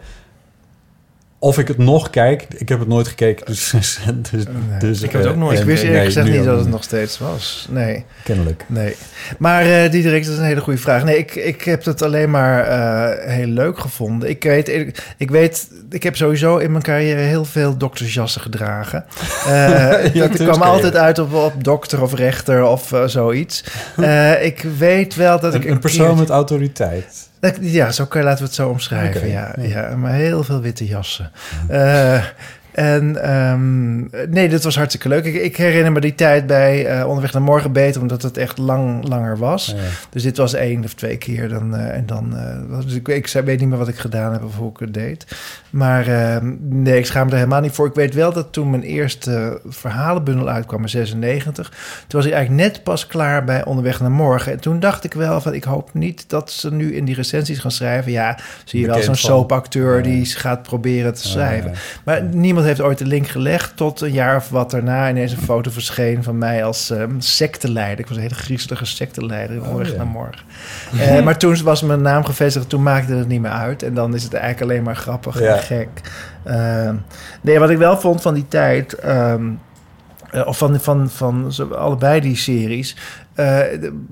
of ik het nog kijk. Ik heb het nooit gekeken, dus... dus, Nee. dus Ik heb het ook eh, nooit Ik wist eerlijk nee, gezegd nu niet dat het nog steeds was. Nee, Kennelijk. nee. Maar eh Diederik, dat is een hele goede vraag. Nee, ik, ik heb het alleen maar eh, heel leuk gevonden. Ik weet, ik, ik weet, ik heb sowieso in mijn carrière heel veel doktersjassen gedragen. Eh dat ik tuurlijk kwam altijd uit op, op dokter of rechter of eh, zoiets. Eh, ik weet wel dat ik Een, een persoon met autoriteit. Ja, zo kan, laten we het zo omschrijven. Ja, ja. ja. maar heel veel witte jassen. Eh, en ehm, nee, dat was hartstikke leuk. Ik, ik herinner me die tijd bij eh, Onderweg naar Morgen beter, omdat het echt lang langer was. Ja. Dus dit was één of twee keer. Dan, eh, en dan, dus ik, ik weet niet meer wat ik gedaan heb of hoe ik het deed. Maar ehm, nee, ik schaam me er helemaal niet voor. Ik weet wel dat toen mijn eerste verhalenbundel uitkwam in 96... toen was ik eigenlijk net pas klaar bij Onderweg naar Morgen. En toen dacht ik wel van, ik hoop niet dat ze nu in die recensies gaan schrijven... ja, zie je wel zo'n soapacteur Ja. die gaat proberen te schrijven. ja. Maar niemand heeft ooit de link gelegd tot een jaar of wat daarna ineens een foto verscheen van mij als ehm secteleider. Ik was een hele griezelige secteleider onderweg ja. naar morgen. Eh, maar toen was mijn naam gevestigd, toen maakte het niet meer uit. En dan is het eigenlijk alleen maar grappig Ja. en gek. Ehm, nee, wat ik wel vond van die tijd, ehm, eh, of van, van, van zo- allebei die series. eh, de-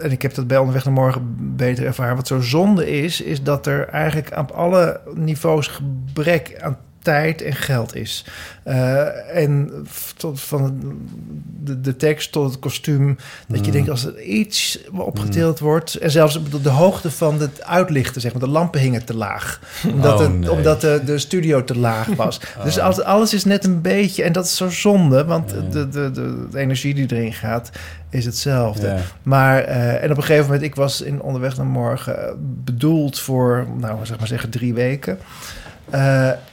en ik heb dat bij Onderweg naar Morgen beter ervaren. Wat zo zonde is, is dat er eigenlijk op alle niveaus gebrek aan tijd en geld is. Eh, en tot van de, de tekst tot het kostuum. Dat je Mm. denkt, als er iets opgetild wordt... en zelfs de, de hoogte van het uitlichten, zeg maar. De lampen hingen te laag. Omdat, Oh, het, nee. omdat de, de studio te laag was. Dus Oh. als, alles is net een beetje... en dat is zo zonde, want Ja. de, de, de, energie die erin gaat... is hetzelfde. Maar, eh, en op een gegeven moment, ik was in onderweg naar morgen eh, bedoeld voor, nou zeg maar zeggen, drie weken.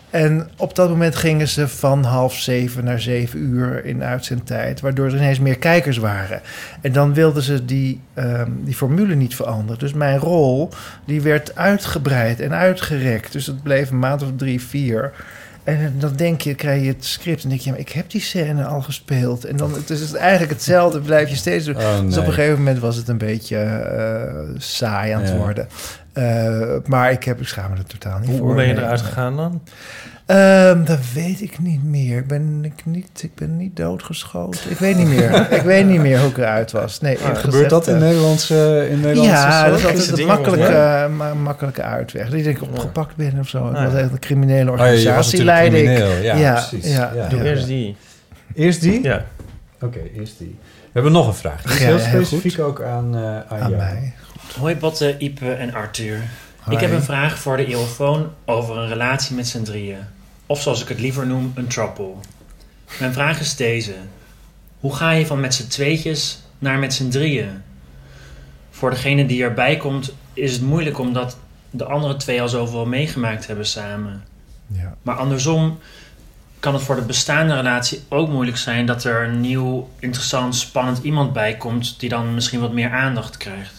En op dat moment gingen ze van half zeven naar zeven uur in uitzendtijd, waardoor er ineens meer kijkers waren. En dan wilden ze die, ehm, die formule niet veranderen. Dus mijn rol, die werd uitgebreid en uitgerekt. Dus het bleef een maand of drie, vier. En dan denk je, krijg je het script en denk je, maar ik heb die scène al gespeeld. En dan het is het eigenlijk hetzelfde, blijf je steeds doen. Oh, Dus op een gegeven moment was het een beetje eh, saai aan het Ja. worden. Eh, maar ik, heb, ik schaam me er totaal niet Hoe, voor. hoe ben je eruit gegaan dan? Ehm, dat weet ik niet meer. Ik ben, ik niet, ik ben niet doodgeschoten. Ik weet niet meer. ik weet niet meer hoe ik eruit was. Nee, Gebeurt gezegd, dat in eh, Nederlandse, in Nederlandse ja, dat is altijd Is een het makkelijke, eh, ma- makkelijke uitweg. Dat ik opgepakt ben of zo. Ik Ah, was ja. echt een criminele Oh ja, organisatie leidde ik. Ja, Ja, precies. ja, Ja. Doe eerst die. Eerst die? Ja. Oké, eerst die. We hebben nog een vraag. Die is Ja, heel specifiek ook aan, eh aan, Aan jou. mij. Hoi Botte, Ipe en Arthur. Hoi. Ik heb een vraag voor de eeuwfoon over een relatie met z'n drieën. Of zoals ik het liever noem, een trouble. Mijn vraag is deze. Hoe ga je van met z'n tweetjes naar met z'n drieën? Voor degene die erbij komt is het moeilijk omdat de andere twee al zoveel meegemaakt hebben samen. Ja. Maar andersom kan het voor de bestaande relatie ook moeilijk zijn dat er een nieuw, interessant, spannend iemand bij komt die dan misschien wat meer aandacht krijgt.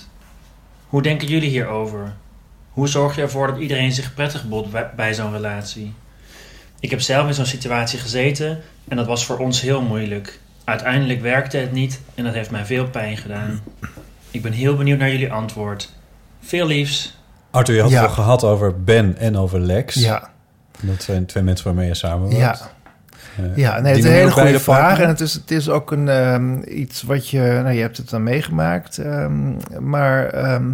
Hoe denken jullie hierover? Hoe zorg je ervoor dat iedereen zich prettig voelt bij, zo'n relatie? Ik heb zelf in zo'n situatie gezeten en dat was voor ons heel moeilijk. Uiteindelijk werkte het niet en dat heeft mij veel pijn gedaan. Ik ben heel benieuwd naar jullie antwoord. Veel liefs. Arthur, je had Ja. het al gehad over Ben en over Lex. Ja, Dat zijn twee mensen waarmee je samen ja. Ja, nee, het is een hele goede vraag. partner? En het is, het is ook een, ehm, iets wat je... Nou, je hebt het dan meegemaakt. ehm, maar ehm,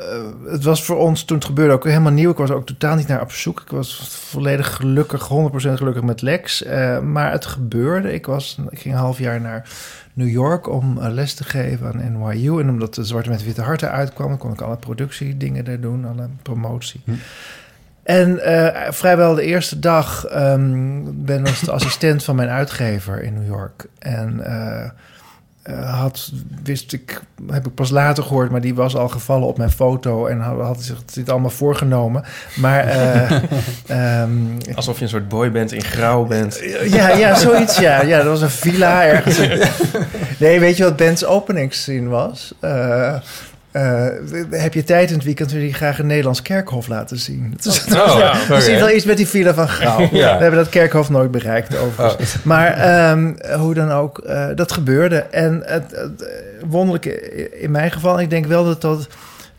eh, het was voor ons toen het gebeurde ook helemaal nieuw. Ik was ook totaal niet naar op zoek. Ik was volledig gelukkig, 100% gelukkig met Lex. Eh, maar het gebeurde. Ik, was, ik ging een half jaar naar New York om eh, les te geven aan NYU. En omdat de Zwarte met Witte Harten uitkwam... kon ik alle productiedingen daar doen, alle promotie. Hm. En eh, vrijwel de eerste dag ehm, ben ik de assistent van mijn uitgever in New York. En eh, eh, had, wist ik, heb ik pas later gehoord, maar die was al gevallen op mijn foto en had, had zich dit allemaal voorgenomen. Maar eh, ehm, Alsof je een soort boy bent in grauw bent. ja, ja, zoiets, ja. Ja, dat was een villa ergens. Nee, weet je wat Ben's openingszin was? Eh, eh, heb je tijd in het weekend wil je graag een Nederlands kerkhof laten zien. Is, Oh, ja, er zit wel iets met die villa van. Ja. We hebben dat kerkhof nooit bereikt, overigens. Oh. Maar ehm, hoe dan ook, eh, dat gebeurde. En het, het eh, wonderlijke in mijn geval, ik denk wel dat dat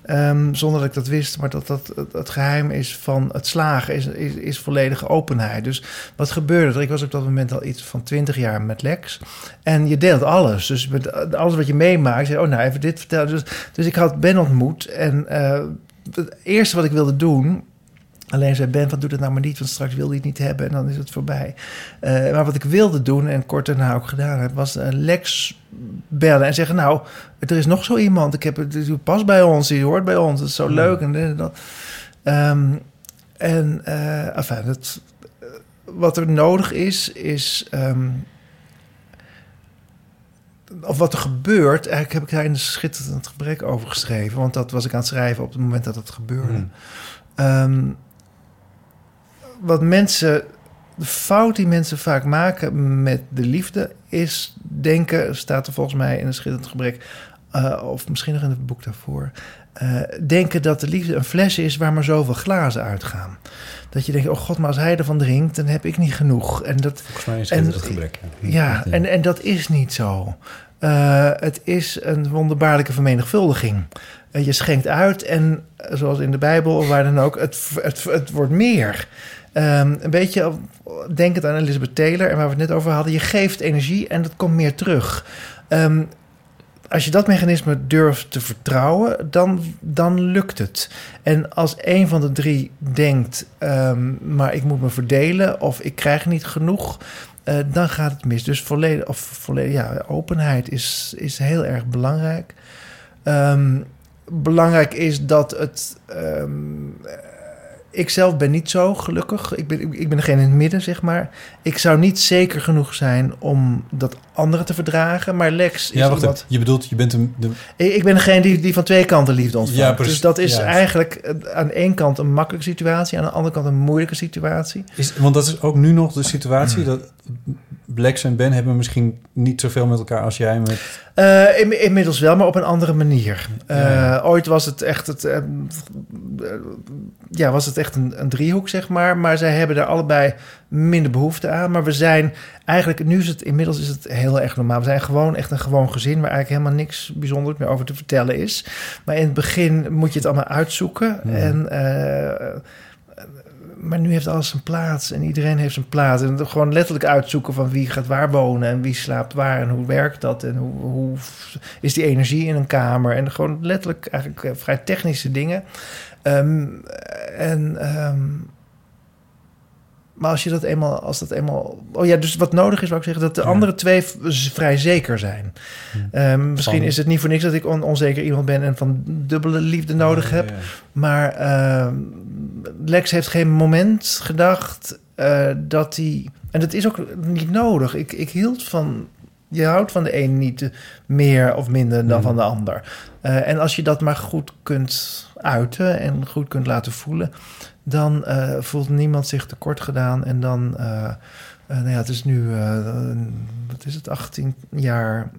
Ehm, zonder dat ik dat wist, maar dat, dat het, geheim is van het slagen is, is, is volledige openheid. Dus wat gebeurde er? Ik was op dat moment al iets van 20 jaar met Lex. En je deelt alles. Dus met alles wat je meemaakt, zei, oh nou even dit vertellen. Dus, dus ik had Ben ontmoet en eh, het eerste wat ik wilde doen Alleen zei Ben, van doe dat nou maar niet, want straks wil hij het niet hebben en dan is het voorbij. Eh, maar wat ik wilde doen en kort daarna ook gedaan heb, was Lex bellen en zeggen: Nou, er is nog zo iemand. Ik heb het, u past bij ons, die hoort bij ons. Het is zo leuk. En, dat. Ehm, en uh, enfin, het, wat er nodig is, is. ehm, of wat er gebeurt, eigenlijk heb ik daar in een schitterend gebrek over geschreven. Want dat was ik aan het schrijven op het moment dat het gebeurde. Hmm. Ehm, wat mensen, de fout die mensen vaak maken met de liefde is denken, staat er volgens mij in een schitterend gebrek, eh, of misschien nog in het boek daarvoor, eh, denken dat de liefde een fles is waar maar zoveel glazen uitgaan. Dat je denkt, oh god, maar als hij ervan drinkt, dan heb ik niet genoeg. En dat, Volgens mij is en- het gebrek. ja, en, en dat is niet zo. Eh, het is een wonderbaarlijke vermenigvuldiging. Je schenkt uit en, zoals in de Bijbel of waar dan ook, het, het, het wordt meer. Ehm, een beetje denkend aan Elizabeth Taylor en waar we het net over hadden. Je geeft energie en dat komt meer terug. Ehm, als je dat mechanisme durft te vertrouwen, dan, dan lukt het. En als een van de drie denkt, ehm, maar ik moet me verdelen of ik krijg niet genoeg, eh, dan gaat het mis. Dus volledig, of volledig, ja, openheid is, is heel erg belangrijk. Belangrijk is dat het. Ik zelf ben niet zo gelukkig. Ik ben, ik ben degene in het midden, zeg maar. Ik zou niet zeker genoeg zijn om dat anderen te verdragen. Maar Lex is Ja, wacht iemand-. Je bedoelt, je bent een... De, ik ik ben degene die, die van twee kanten liefde ontvangt. Ja, precies. dus dat is eigenlijk eh, aan de ene kant een makkelijke situatie... aan de andere kant een moeilijke situatie. is, want dat is ook nu nog de situatie dat Blacks en Ben hebben misschien niet zoveel met elkaar als jij met... Eh, in- inmiddels wel, maar op een andere manier. Eh, Ja. Ooit was het echt, het, eh, ja, was het echt een, een driehoek, zeg maar. Maar zij hebben daar allebei minder behoefte aan. Maar we zijn eigenlijk, nu is het inmiddels is het heel erg normaal. We zijn gewoon echt een gewoon gezin waar eigenlijk helemaal niks bijzonders meer over te vertellen is. Maar in het begin moet je het allemaal uitzoeken. En. Maar nu heeft alles zijn plaats en iedereen heeft zijn plaats. En gewoon letterlijk uitzoeken van wie gaat waar wonen en wie slaapt waar en hoe werkt dat en hoe, hoe is die energie in een kamer. En gewoon letterlijk eigenlijk eh, vrij technische dingen. Ehm, en, ehm, maar als je dat eenmaal, als dat eenmaal. Oh ja, dus wat nodig is, wou ik zeggen, dat de andere twee vrij zeker zijn. Ehm, misschien Van- is het niet voor niks dat ik on- onzeker iemand ben en van dubbele liefde nodig heb. Ja. Maar ehm, Lex heeft geen moment gedacht eh, dat hij. En dat is ook niet nodig. Ik, ik hield van. Je houdt van de een niet meer of minder dan Mhm. van de ander. Eh, en als je dat maar goed kunt uiten en goed kunt laten voelen, dan eh, voelt niemand zich tekort gedaan. En dan. eh, nou ja, het is nu. wat is het? 18 jaar.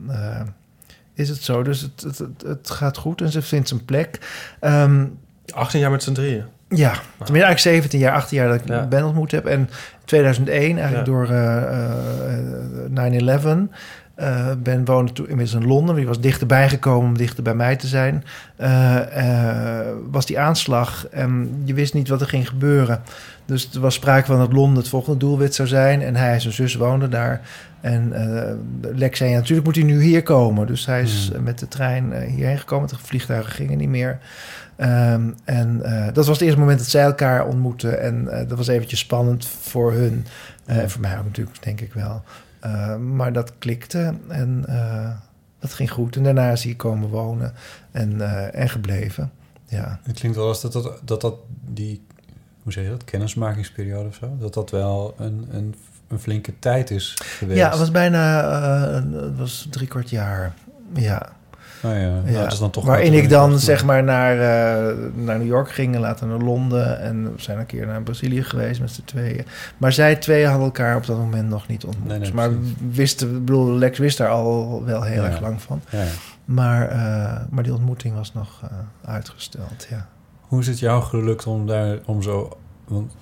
is het zo? Dus het, het, het, het gaat goed en ze vindt zijn plek. Ehm, 18 jaar met z'n drieën. ja, tenminste eigenlijk 17 jaar, 18 jaar dat ik Ja. Ben ontmoet heb. En 2001, eigenlijk Ja. door eh, eh, 9-11. Eh, ben woonde toen inmiddels in Londen. Die was dichterbij gekomen om dichter bij mij te zijn. Eh, eh, was die aanslag en je wist niet wat er ging gebeuren. Dus er was sprake van dat Londen het volgende doelwit zou zijn. En hij en zijn zus woonden daar. En Lex zei, ja, natuurlijk moet hij nu hier komen. Dus hij is Hmm. met de trein hierheen gekomen. De vliegtuigen gingen niet meer. Ehm, en dat was het eerste moment dat zij elkaar ontmoetten. En dat was eventjes spannend voor hun. Ja. Voor mij ook natuurlijk, denk ik wel. Eh, maar dat klikte en eh, dat ging goed. En daarna is hij komen wonen en, eh, en gebleven. Ja. Het klinkt wel als dat dat, dat, dat die, hoe zeg je dat, kennismakingsperiode of zo, dat dat wel een, een, een flinke tijd is geweest. ja, het was bijna het was drie kwart jaar. Ja. Nou ja, nou, Ja, dat is dan toch waarin ik dan zeg maar naar, eh, naar New York ging en later naar Londen. En we zijn een keer naar Brazilië geweest met z'n tweeën. Maar zij tweeën hadden elkaar op dat moment nog niet ontmoet. Nee, nee, maar wisten, bedoel, Lex wist daar al wel heel Ja. erg lang van. Ja. Maar, eh, maar die ontmoeting was nog eh, uitgesteld, ja. Hoe is het jou gelukt om daar om zo. Want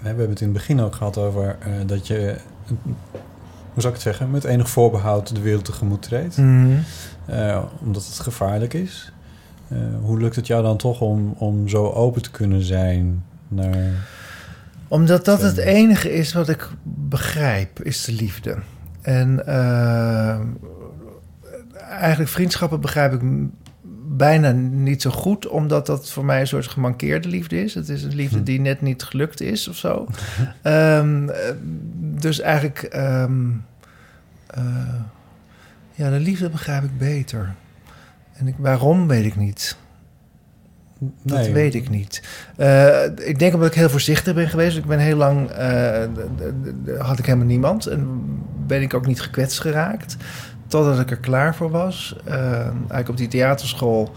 we hebben het in het begin ook gehad over dat je. Hoe zou ik het zeggen? Met enig voorbehoud de wereld tegemoet treedt. Eh, omdat het gevaarlijk is. Eh, hoe lukt het jou dan toch om, om zo open te kunnen zijn naar... Omdat dat het enige is wat ik begrijp, is de liefde. En eh, eigenlijk vriendschappen begrijp ik bijna niet zo goed, omdat dat voor mij een soort gemankeerde liefde is. Het is een liefde die net niet gelukt is of zo. Ehm, eh, dus eigenlijk, ehm, eh, ja, de liefde begrijp ik beter. En ik, waarom weet ik niet. Dat Nee. weet ik niet. Eh, ik denk omdat ik heel voorzichtig ben geweest. Ik ben heel lang... eh, had ik helemaal niemand. En ben ik ook niet gekwetst geraakt. Totdat ik er klaar voor was. Eh, eigenlijk op die theaterschool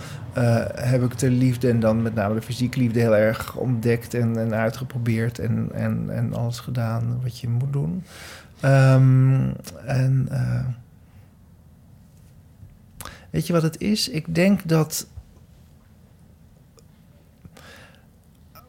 heb ik de liefde... en dan met name de fysieke liefde heel erg ontdekt... en, en uitgeprobeerd en, en, en alles gedaan wat je moet doen. Ehm, en... weet je wat het is? Ik denk dat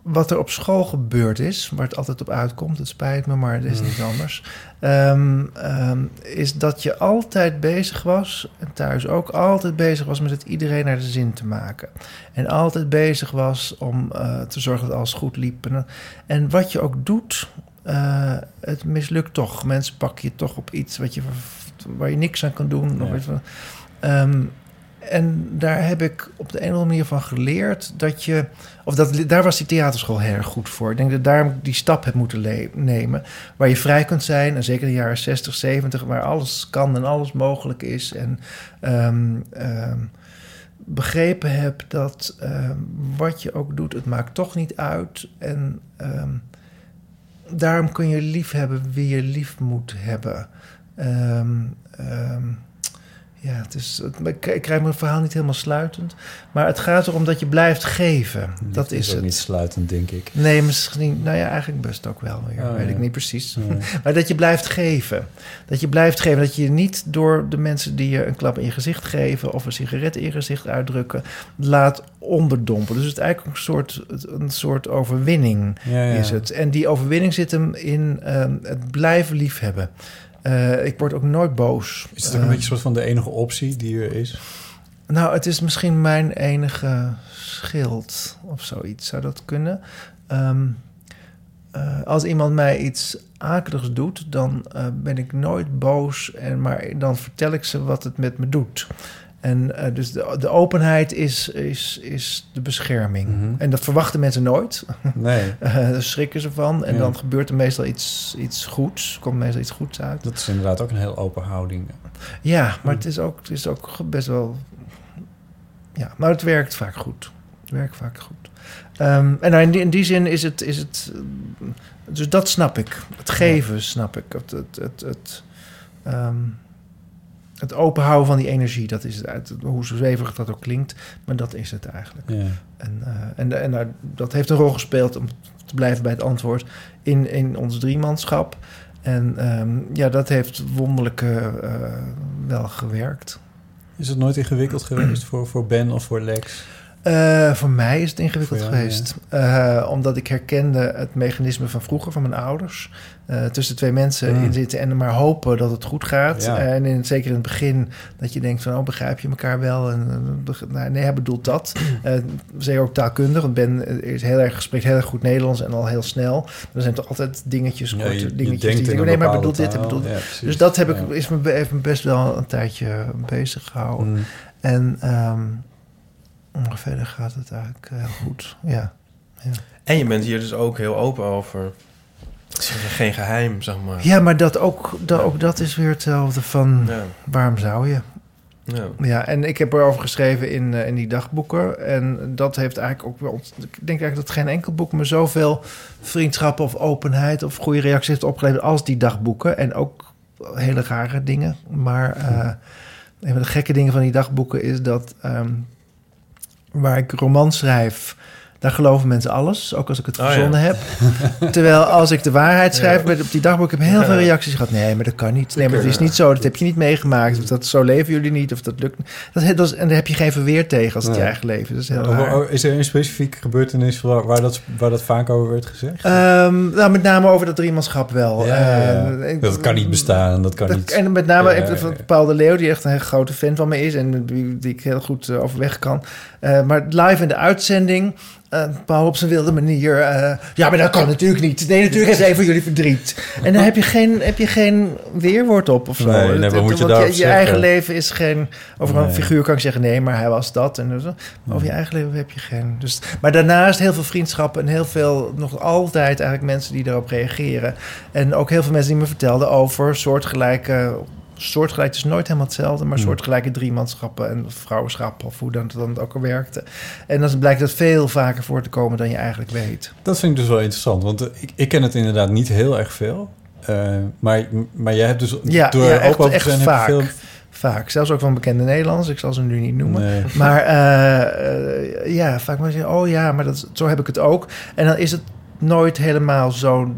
wat er op school gebeurd is, waar het altijd op uitkomt, het spijt me, maar het is niet anders, ehm, ehm, is dat je altijd bezig was, en thuis ook, altijd bezig was met het iedereen naar de zin te maken. En altijd bezig was om eh, te zorgen dat alles goed liep. En, en wat je ook doet, eh, het mislukt toch. Mensen pakken je toch op iets wat je, waar je niks aan kan doen. Of Ja. iets Ehm, en daar heb ik op de een of andere manier van geleerd dat je. Of dat, daar was die theaterschool heel erg goed voor. Ik denk dat daar die stap heb moeten nemen. Waar je vrij kunt zijn. En zeker in de jaren 60, 70, waar alles kan en alles mogelijk is. En ehm, ehm, begrepen heb dat wat je ook doet, het maakt toch niet uit. En daarom kun je lief hebben wie je lief moet hebben. Ehm, ja, het is, het, ik krijg mijn verhaal niet helemaal sluitend. Maar het gaat erom dat je blijft geven. dat is, ook het. niet sluitend, denk ik. Nee, misschien. Nou ja, eigenlijk best ook wel. Oh, weet ja. ik niet precies. Maar dat je blijft geven. Dat je blijft geven. Dat je je niet door de mensen die je een klap in je gezicht geven. of een sigaret in je gezicht uitdrukken. laat onderdompelen. Dus het is eigenlijk een soort, een soort overwinning Ja, is het. En die overwinning zit hem in ehm, het blijven liefhebben. Eh ik word ook nooit boos. Is het ook Eh, een beetje een soort van de enige optie die er is? nou, het is misschien mijn enige schild of zoiets. Zou dat kunnen? Ehm, eh, als iemand mij iets akeligs doet, dan eh, ben ik nooit boos. En, maar dan vertel ik ze wat het met me doet. En eh, dus de, de openheid is, is, is de bescherming. Mhm. En dat verwachten mensen nooit. Nee. Eh, daar schrikken ze van. En Ja. dan gebeurt er meestal iets, iets goeds. Komt meestal iets goeds uit. Dat is inderdaad ook een heel open houding. Ja, maar het is ook, het is ook best wel. Ja, maar het werkt vaak goed. Het werkt vaak goed. Ehm, en nou, in, die, in die zin is het, is het. Dus dat snap ik. Het geven snap ik. Het, het, het, het, ehm, het openhouden van die energie, dat is het. uit- Hoe zweverig dat ook klinkt, maar dat is het eigenlijk. Ja. En, eh, en, en nou, dat heeft een rol gespeeld, om te blijven bij het antwoord, in, in ons driemanschap. En ehm, ja, dat heeft wonderlijk eh, eh, wel gewerkt. Is het nooit ingewikkeld geweest voor, voor Ben of voor Lex? Voor mij is het ingewikkeld jou, geweest. Omdat ik herkende het mechanisme van vroeger, van mijn ouders. Eh, tussen twee mensen Mm. in zitten en maar hopen dat het goed gaat. Ja. En in, zeker in het begin dat je denkt van, oh, begrijp je elkaar wel? En, eh, nou, nee, hij bedoelt dat. Eh zeker ook taalkundig, want Ben eh, is heel erg, spreekt heel erg goed Nederlands en al heel snel. Er zijn toch altijd dingetjes, Ja, korte je- je dingetjes. die een nee, maar bedoelt dit en bedoelt Ja. Dus dat heb ik, is me, heeft me best wel een tijdje bezig gehouden. Mm. En ehm, maar verder gaat het eigenlijk heel goed. Ja. ja. En je bent hier dus ook heel open over. Het is geen geheim, zeg maar. Ja, maar dat ook, dat, ook dat is weer hetzelfde van Ja. waarom zou je? Ja. Ja, en ik heb erover geschreven in, eh, in die dagboeken. En dat heeft eigenlijk ook wel... Ik denk eigenlijk dat geen enkel boek me zoveel vriendschap of openheid... of goede reacties heeft opgeleverd als die dagboeken. En ook hele rare dingen. Maar eh, een van de gekke dingen van die dagboeken is dat... ehm, waar ik romans schrijf... Daar geloven mensen alles, ook als ik het Oh, ja. verzonnen heb. Terwijl als ik de waarheid schrijf op die dagboek, ik heb heel veel reacties gehad. Nee, maar dat kan niet. Nee, maar het is niet zo. Dat heb je niet meegemaakt. Of dat, zo leven jullie niet. Of dat lukt. Dat, dat is, en daar heb je geen verweer tegen als het je eigen leven is. Dat is heel raar. Is er een specifieke gebeurtenis waar, waar, dat, waar dat vaak over werd gezegd? Ehm, nou, met name over dat driemanschap wel. Eh, ik- dat kan niet bestaan. Dat kan Dat- niet. En met name even. Paul de Leeuw, die echt een grote fan van me is en die, die ik heel goed eh, overweg kan. Eh, maar live in de uitzending, Paul op zijn wilde manier. eh, ja, maar dat kan natuurlijk niet. Nee, natuurlijk is even jullie verdriet. En dan heb je geen, heb je geen weerwoord op of zo. Nee, nee, Het- wat moet je want je, eigen leven is geen... Over een figuur kan ik zeggen, nee, maar hij was dat. En zo. Over je eigen leven heb je geen... Dus, maar daarnaast heel veel vriendschappen en heel veel, nog altijd eigenlijk mensen die daarop reageren. En ook heel veel mensen die me vertelden over soortgelijke... Soortgelijk is nooit helemaal hetzelfde, maar Hmm. soortgelijke driemanschappen en vrouwenschappen, of hoe dan, dan ook al werkte. En dan blijkt dat veel vaker voor te komen dan je eigenlijk weet. Dat vind ik dus wel interessant, want eh, ik, ik ken het inderdaad niet heel erg veel. Eh, maar, maar jij hebt dus Ja, door ja open echt, echt zijn, vaak. veel... Vaak. Zelfs ook van bekende Nederlanders. Ik zal ze nu niet noemen. Nee. Maar eh, ja, vaak mensen zeggen, oh ja, maar dat, zo heb ik het ook. En dan is het nooit helemaal zo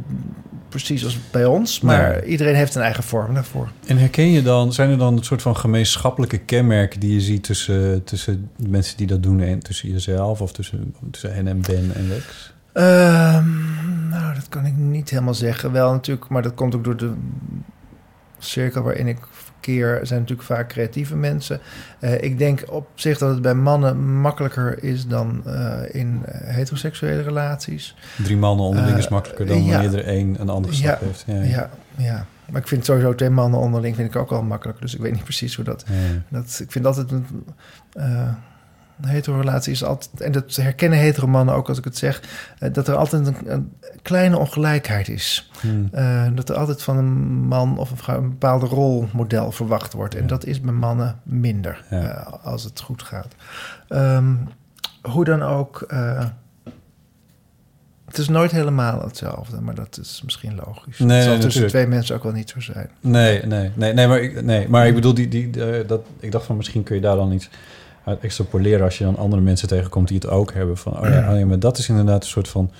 precies als bij ons. Maar iedereen heeft een eigen vorm daarvoor. En herken je dan, zijn er dan een soort van gemeenschappelijke kenmerken die je ziet tussen, tussen de mensen die dat doen en tussen jezelf of tussen, tussen hen en Ben en Lex? Ehm, nou, dat kan ik niet helemaal zeggen. Wel natuurlijk, maar dat komt ook door de cirkel waarin ik verkeer. zijn natuurlijk vaak creatieve mensen. Eh, ik denk op zich dat het bij mannen makkelijker is dan eh, in eh, heteroseksuele relaties. Drie mannen onderling is makkelijker dan ja. wanneer er één een andere stap Ja, heeft. Ja, ja. Maar ik vind sowieso twee mannen onderling vind ik ook wel makkelijker. Dus ik weet niet precies hoe dat... Ja. dat ik vind altijd een... hetero-relatie is altijd... En dat herkennen hetero mannen ook als ik het zeg... eh, dat er altijd een, een kleine ongelijkheid is. Hmm. Eh, dat er altijd van een man of een vrouw... een bepaalde rolmodel verwacht wordt. En dat is bij mannen minder Ja. eh, als het goed gaat. Ehm, hoe dan ook... het is nooit helemaal hetzelfde, maar dat is misschien logisch. Nee, het zal nee, tussen twee mensen ook wel niet zo zijn. Nee, nee, nee, nee, maar ik, nee, maar ik bedoel, die, die, dat, ik dacht van misschien kun je daar dan iets uit extrapoleren als je dan andere mensen tegenkomt die het ook hebben. Van, oh ja, oh ja maar dat is inderdaad een soort van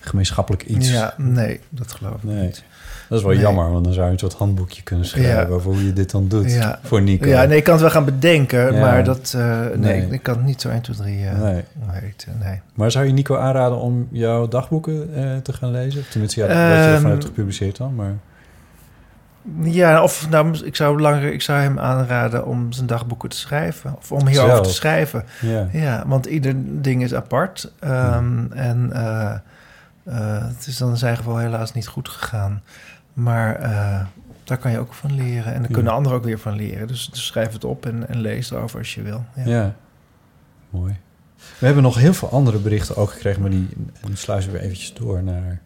gemeenschappelijk iets. Ja, nee, dat geloof ik Nee. niet. Dat is wel Nee. jammer, want dan zou je een soort handboekje kunnen schrijven Ja. over hoe je dit dan doet Ja. voor Nico. Ja, nee, ik kan het wel gaan bedenken, Ja. maar dat, eh, nee, Nee. Ik, kan het niet zo 1, 2, 3 eh Nee. weten. Nee. Maar zou je Nico aanraden om jouw dagboeken eh, te gaan lezen? Tenminste, ja, wat je Ehm, ervan hebt gepubliceerd dan, maar... Ja, of nou, ik zou, langer, ik zou hem aanraden om zijn dagboeken te schrijven. Of om hierover Zelf? te schrijven. Ja. ja, want ieder ding is apart. Ehm, En eh, eh, het is dan in zijn geval helaas niet goed gegaan. Maar eh, daar kan je ook van leren. En daar Ja. kunnen anderen ook weer van leren. Dus, dus schrijf het op en, en lees erover als je wil. Ja. Ja. mooi. We hebben nog heel veel andere berichten ook gekregen, maar die, die sluizen we eventjes door naar,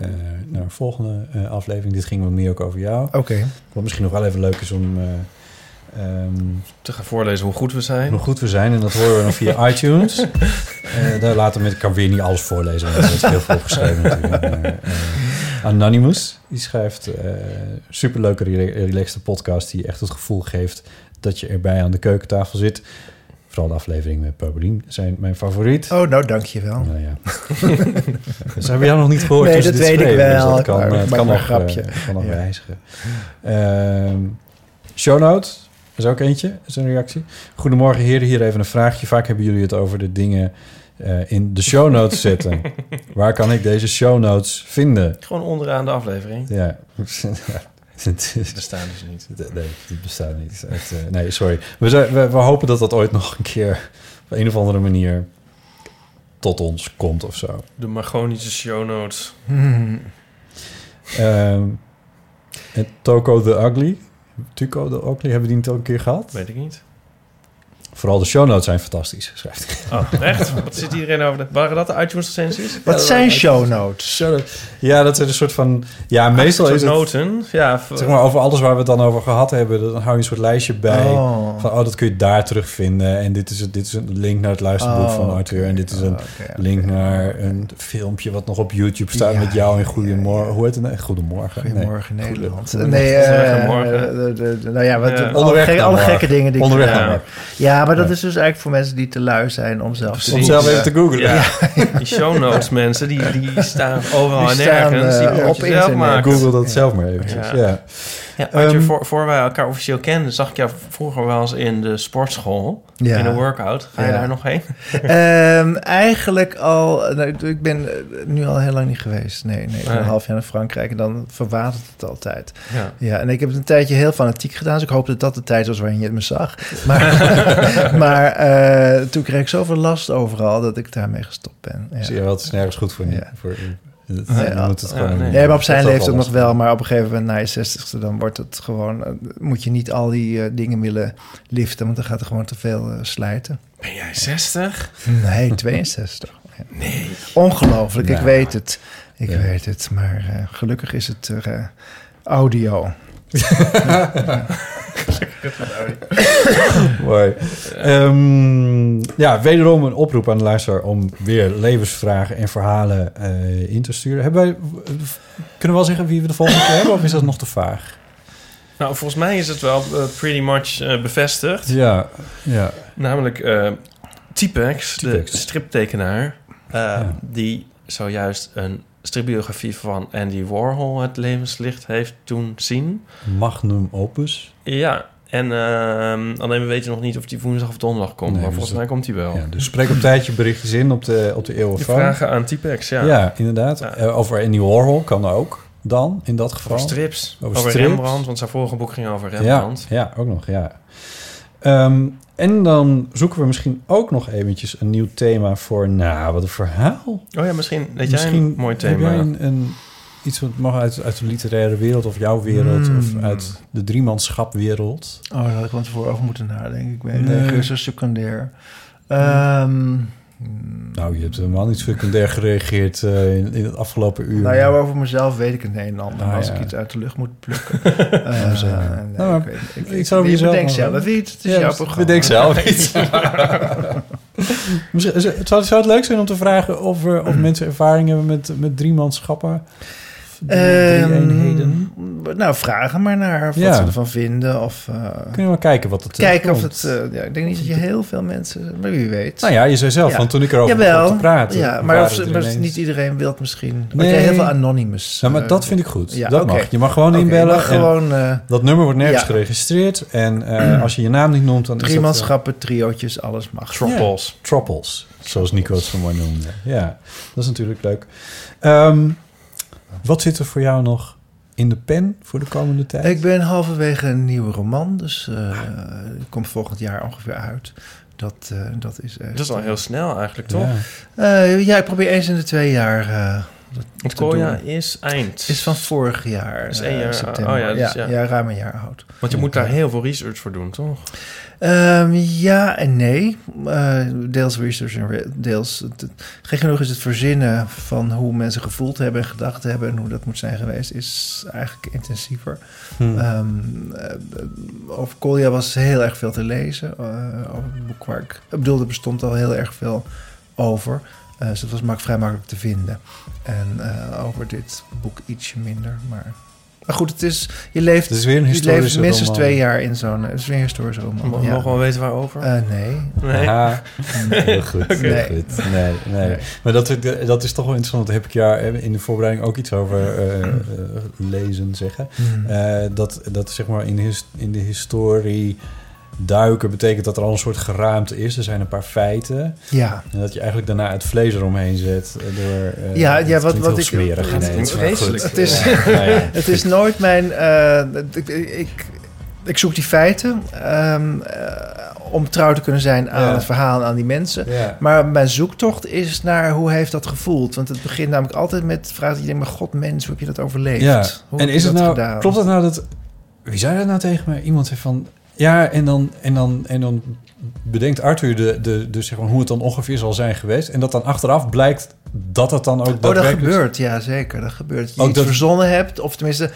eh, naar een volgende eh, aflevering. Dit ging wat meer ook over jou. Oké. Wat misschien nog wel even leuk is om eh, ehm, Te gaan voorlezen hoe goed we zijn. hoe goed we zijn. En dat horen we dan via iTunes. Eh, daar laten we, ik kan weer niet alles voorlezen, want er is heel veel opgeschreven natuurlijk. Eh, Anonymous, die schrijft eh superleuke, rela- relaxte podcast... die echt het gevoel geeft dat je erbij aan de keukentafel zit. Vooral de aflevering met Paulien zijn mijn favoriet. Oh, nou, dank je wel. Nou ja. dus hebben we jou nog niet gehoord. Nee, dat dit weet ik dus wel. dat kan, Maar- eh, het kan maar nog, grapje. eh, kan nog Ja. wijzigen. Ehm show notes is ook eentje, is een reactie. Goedemorgen heren, hier even een vraagje. Vaak hebben jullie het over de dingen eh, in de show notes zetten. Waar kan ik deze show notes vinden? Gewoon onderaan de aflevering. Ja. Het Bestaan dus niet. Nee, die bestaat niet. Echt, eh, nee, sorry. We, zijn, we, we hopen dat dat ooit nog een keer op een of andere manier tot ons komt of zo. De Margonische show notes. Hmm. Ehm, en Toko the Ugly. Tuco the Ugly, hebben we die niet ook een keer gehad? Weet ik niet. Vooral de show notes zijn fantastisch, schrijft hij. Oh, echt? Wat zit iedereen over? De, waren dat de iTunes recensies? Wat zijn show notes? Ja, dat zijn een soort van... Ja, meestal is het... noten. Ja, Zeg maar, over alles waar we het dan over gehad hebben, dan hou je een soort lijstje bij. Oh. Van, oh, dat kun je daar terugvinden. En dit is, het, dit is een link naar het luisterboek Oh, van Arthur. En dit is een oké, link naar een filmpje wat nog op YouTube staat Ja, met jou in ja, Goedemorgen. Hoe heet het? nou? Goedemorgen. Goedemorgen Nee. Nederland. Goede- nee, Onderweg eh, de- de- nou ja, wat, Ja. alle, Onderweg gekke dingen die Onderweg ik heb. Ja, maar dat Ja. is dus eigenlijk voor mensen die te lui zijn om zelf Precies. Om zelf even te googlen. Ja. Die show notes mensen, die, die staan overal Die en staan, nergens. Die eh, op internet. maken. Google dat zelf maar eventjes. Ja. Ja. Ehm, voor, voor wij elkaar officieel kenden, zag ik jou vroeger wel eens in de sportschool. Ja. In een workout. Ga je Ja. daar nog heen? Ehm, eigenlijk al, nou, ik- ben eh, nu al heel lang niet geweest. Nee, nee, ik ben Nee. een half jaar in Frankrijk en dan verwatert het altijd. Ja. Ja, en ik heb het een tijdje heel fanatiek gedaan, dus ik hoop dat dat de tijd was waarin je het me zag. Maar, maar eh, toen kreeg ik zoveel last overal dat ik daarmee gestopt ben. Ja. Zie je wel, het is nergens goed voor je. Ja. Voor, Ja, moet het ja, gewoon... nee. Nee, maar op zijn leeftijd nog wel. Maar op een gegeven moment, na je zestigste, dan wordt het gewoon... eh, moet je niet al die eh, dingen willen liften, want dan gaat er gewoon te veel eh, slijten. Ben jij 60? Nee, 62. Ja. Nee. Ongelooflijk, ik Nou, weet het. Ik ja. weet het, maar eh, gelukkig is het audio. Mooi. Ehm, ja, wederom een oproep aan de luisteraar om weer levensvragen en verhalen eh, in te sturen. Hebben wij, kunnen we wel zeggen wie we de volgende keer hebben, of is dat nog te vaag? Nou, volgens mij is het wel eh, pretty much eh, bevestigd. Ja, ja. Namelijk eh T-Pex, de striptekenaar, Ja. die zojuist een stripbiografie van Andy Warhol het levenslicht heeft doen zien. Magnum opus. Ja, en ehm, alleen we weten nog niet of die woensdag of donderdag komt, Nee, maar dus volgens mij komt die wel. Ja, dus spreek op tijd je berichtjes in op de, op de eeuwenfoon. vragen aan T-Pex, ja. Ja, inderdaad. Ja. Eh, over Andy Warhol kan ook dan, in dat geval. Over strips, Over over, strips. Rembrandt, want zijn vorige boek ging over Ja, Rembrandt. ja, ook nog, ja. Ehm, en dan zoeken we misschien ook nog eventjes een nieuw thema voor... Nou, wat een verhaal. Oh ja, misschien weet jij misschien een mooi Heb thema. jij een, een, iets wat mag uit, uit de literaire wereld of jouw wereld... Hmm. of uit de driemanschapwereld? Oh, daar had ik van tevoren over moeten nadenken. Ik weet Nee. cursus secundair. Ehm, Nou, je hebt helemaal niet secundair gereageerd eh, in, in het afgelopen uur. nou ja, over mezelf weet ik het een en ander. Ah, maar als ja. ik iets uit de lucht moet plukken. eh, nee, Nou, ik, weet, ik, ik zou ik jezelf bedenk nog- zelf iets. Het is Ja, jouw dus programma. bedenk zelf iets. Zou, zou het leuk zijn om te vragen of, er, of mensen ervaring hebben met, met driemanschappen? Drie, drie Ehm, eenheden? nou, vragen maar naar wat Ja. ze ervan vinden. Of eh, Kunnen we maar kijken wat het kijken of het... eh, ja, ik denk niet dat je heel veel mensen... Maar wie weet. Nou ja, je zei zelf, Ja. want toen ik erover Jawel, begon te praten... Ja, maar, waren of, maar ineens- niet iedereen wil het misschien. Nee. Nee. heel veel anonymous. Nou, maar eh, dat vind ik goed. ja, dat mag. Je mag gewoon je inbellen. mag gewoon eh dat nummer wordt nergens Ja. geregistreerd. En eh, als je je naam niet noemt, dan is dat... drie eh, manschappen, triootjes, alles mag. Troppels. Troppels, zoals Nico het zo mooi noemde. Ja, dat is natuurlijk leuk. Ehm, wat zit er voor jou nog in de pen voor de komende tijd? Ik ben halverwege een nieuwe roman, dus eh die komt volgend jaar ongeveer uit. Dat, eh, dat is echt... Dat is al heel snel eigenlijk, toch? Ja. Eh, ja, ik probeer eens in de twee jaar eh dat Het is eind. is van vorig jaar, Is één jaar- september. oh ja, dus ja, ja. ja, ruim een jaar oud. Want je moet daar heel veel research voor doen, toch? Ehm, ja en nee. Eh, deels research en deels... Gek genoeg is het verzinnen van hoe mensen gevoeld hebben en gedacht hebben... en hoe dat moet zijn geweest, is eigenlijk intensiever. Hm. Ehm, eh, over Kolja was heel erg veel te lezen. eh, over het boek waar ik... Ik bedoel, er bestond al heel erg veel over. Dus het was mak vrij makkelijk te vinden. En over dit boek ietsje minder, maar... Maar goed, het is, je leeft, Het is weer een je leeft minstens roman. twee jaar in zo'n... Het is weer een historische roman. Mo- ja. Mogen we weten waarover? Eh, nee. nee. Aha. heel goed, heel Nee. goed. Nee, nee. Nee. Maar dat, dat is toch wel interessant. Daar heb ik jaar in de voorbereiding ook iets over eh, eh, lezen zeggen. Hmm. Eh, dat, dat zeg maar in his- in de historie duiken betekent dat er al een soort geraamte is. Er zijn een paar feiten. Ja. En dat je eigenlijk daarna het vlees eromheen zet. eh, Door, eh, Ja, ja, wat- wat ik- smerig het ineens, vreselijk. Het is, Ja, ja. het is nooit mijn... eh, ik, ik, ik zoek die feiten ehm, eh, om trouw te kunnen zijn aan het verhaal en aan die mensen. Maar mijn zoektocht is naar hoe heeft dat gevoeld? Want het begint namelijk altijd met de vraag dat je denkt... maar god mens, hoe heb je dat overleefd? Ja, Hoe en is het dat nou, gedaan? klopt het nou dat, wie zei dat nou tegen mij? Iemand zei van, ja, en dan, en dan, en dan bedenkt Arthur de, de, de, zeg maar, hoe het dan ongeveer zal zijn geweest. En dat dan achteraf blijkt dat het dan ook Oh, dat gebeurt, ja zeker. Dat gebeurt. Je Ook iets dat- verzonnen hebt, of tenminste,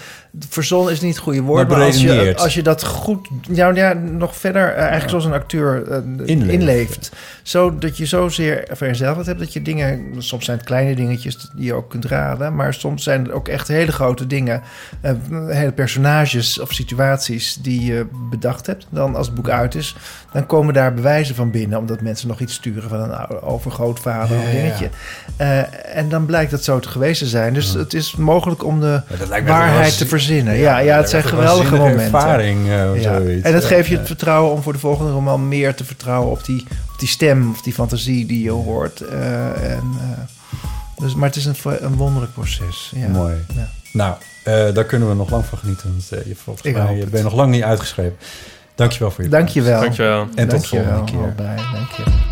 verzonnen is niet het goede woord, Maar maar, als, je, als je dat goed, nou ja, nog verder, eh, eigenlijk zoals een acteur eh, Inleeft. inleeft. Zo dat je zozeer vereenzelvigd hebt dat je dingen, soms zijn het kleine dingetjes die je ook kunt raden, maar soms zijn het ook echt hele grote dingen, eh, hele personages of situaties die je bedacht hebt. Dan als het boek uit is, dan komen daar bewijzen van binnen, omdat mensen nog iets sturen van een overgrootvader of Ja, ja, ja. dingetje. Eh, en dan blijkt dat zo te geweest te zijn. Dus het is mogelijk om de waarheid te verzinnen. Ja, Ja, het zijn geweldige momenten. ervaring, eh. En dat geeft je het vertrouwen om voor de volgende roman meer te vertrouwen op die, die stem of die fantasie die je hoort. Eh, en, eh, dus, maar het is een, een wonderlijk proces. Ja. Mooi. Ja. Nou, eh, daar kunnen we nog lang van genieten. Want, eh, je, volgens Ik mij je het. ben je nog lang niet uitgeschreven. Dankjewel voor je Dankjewel. Dankjewel. En tot Dankjewel, volgende keer. allebei. Dank je.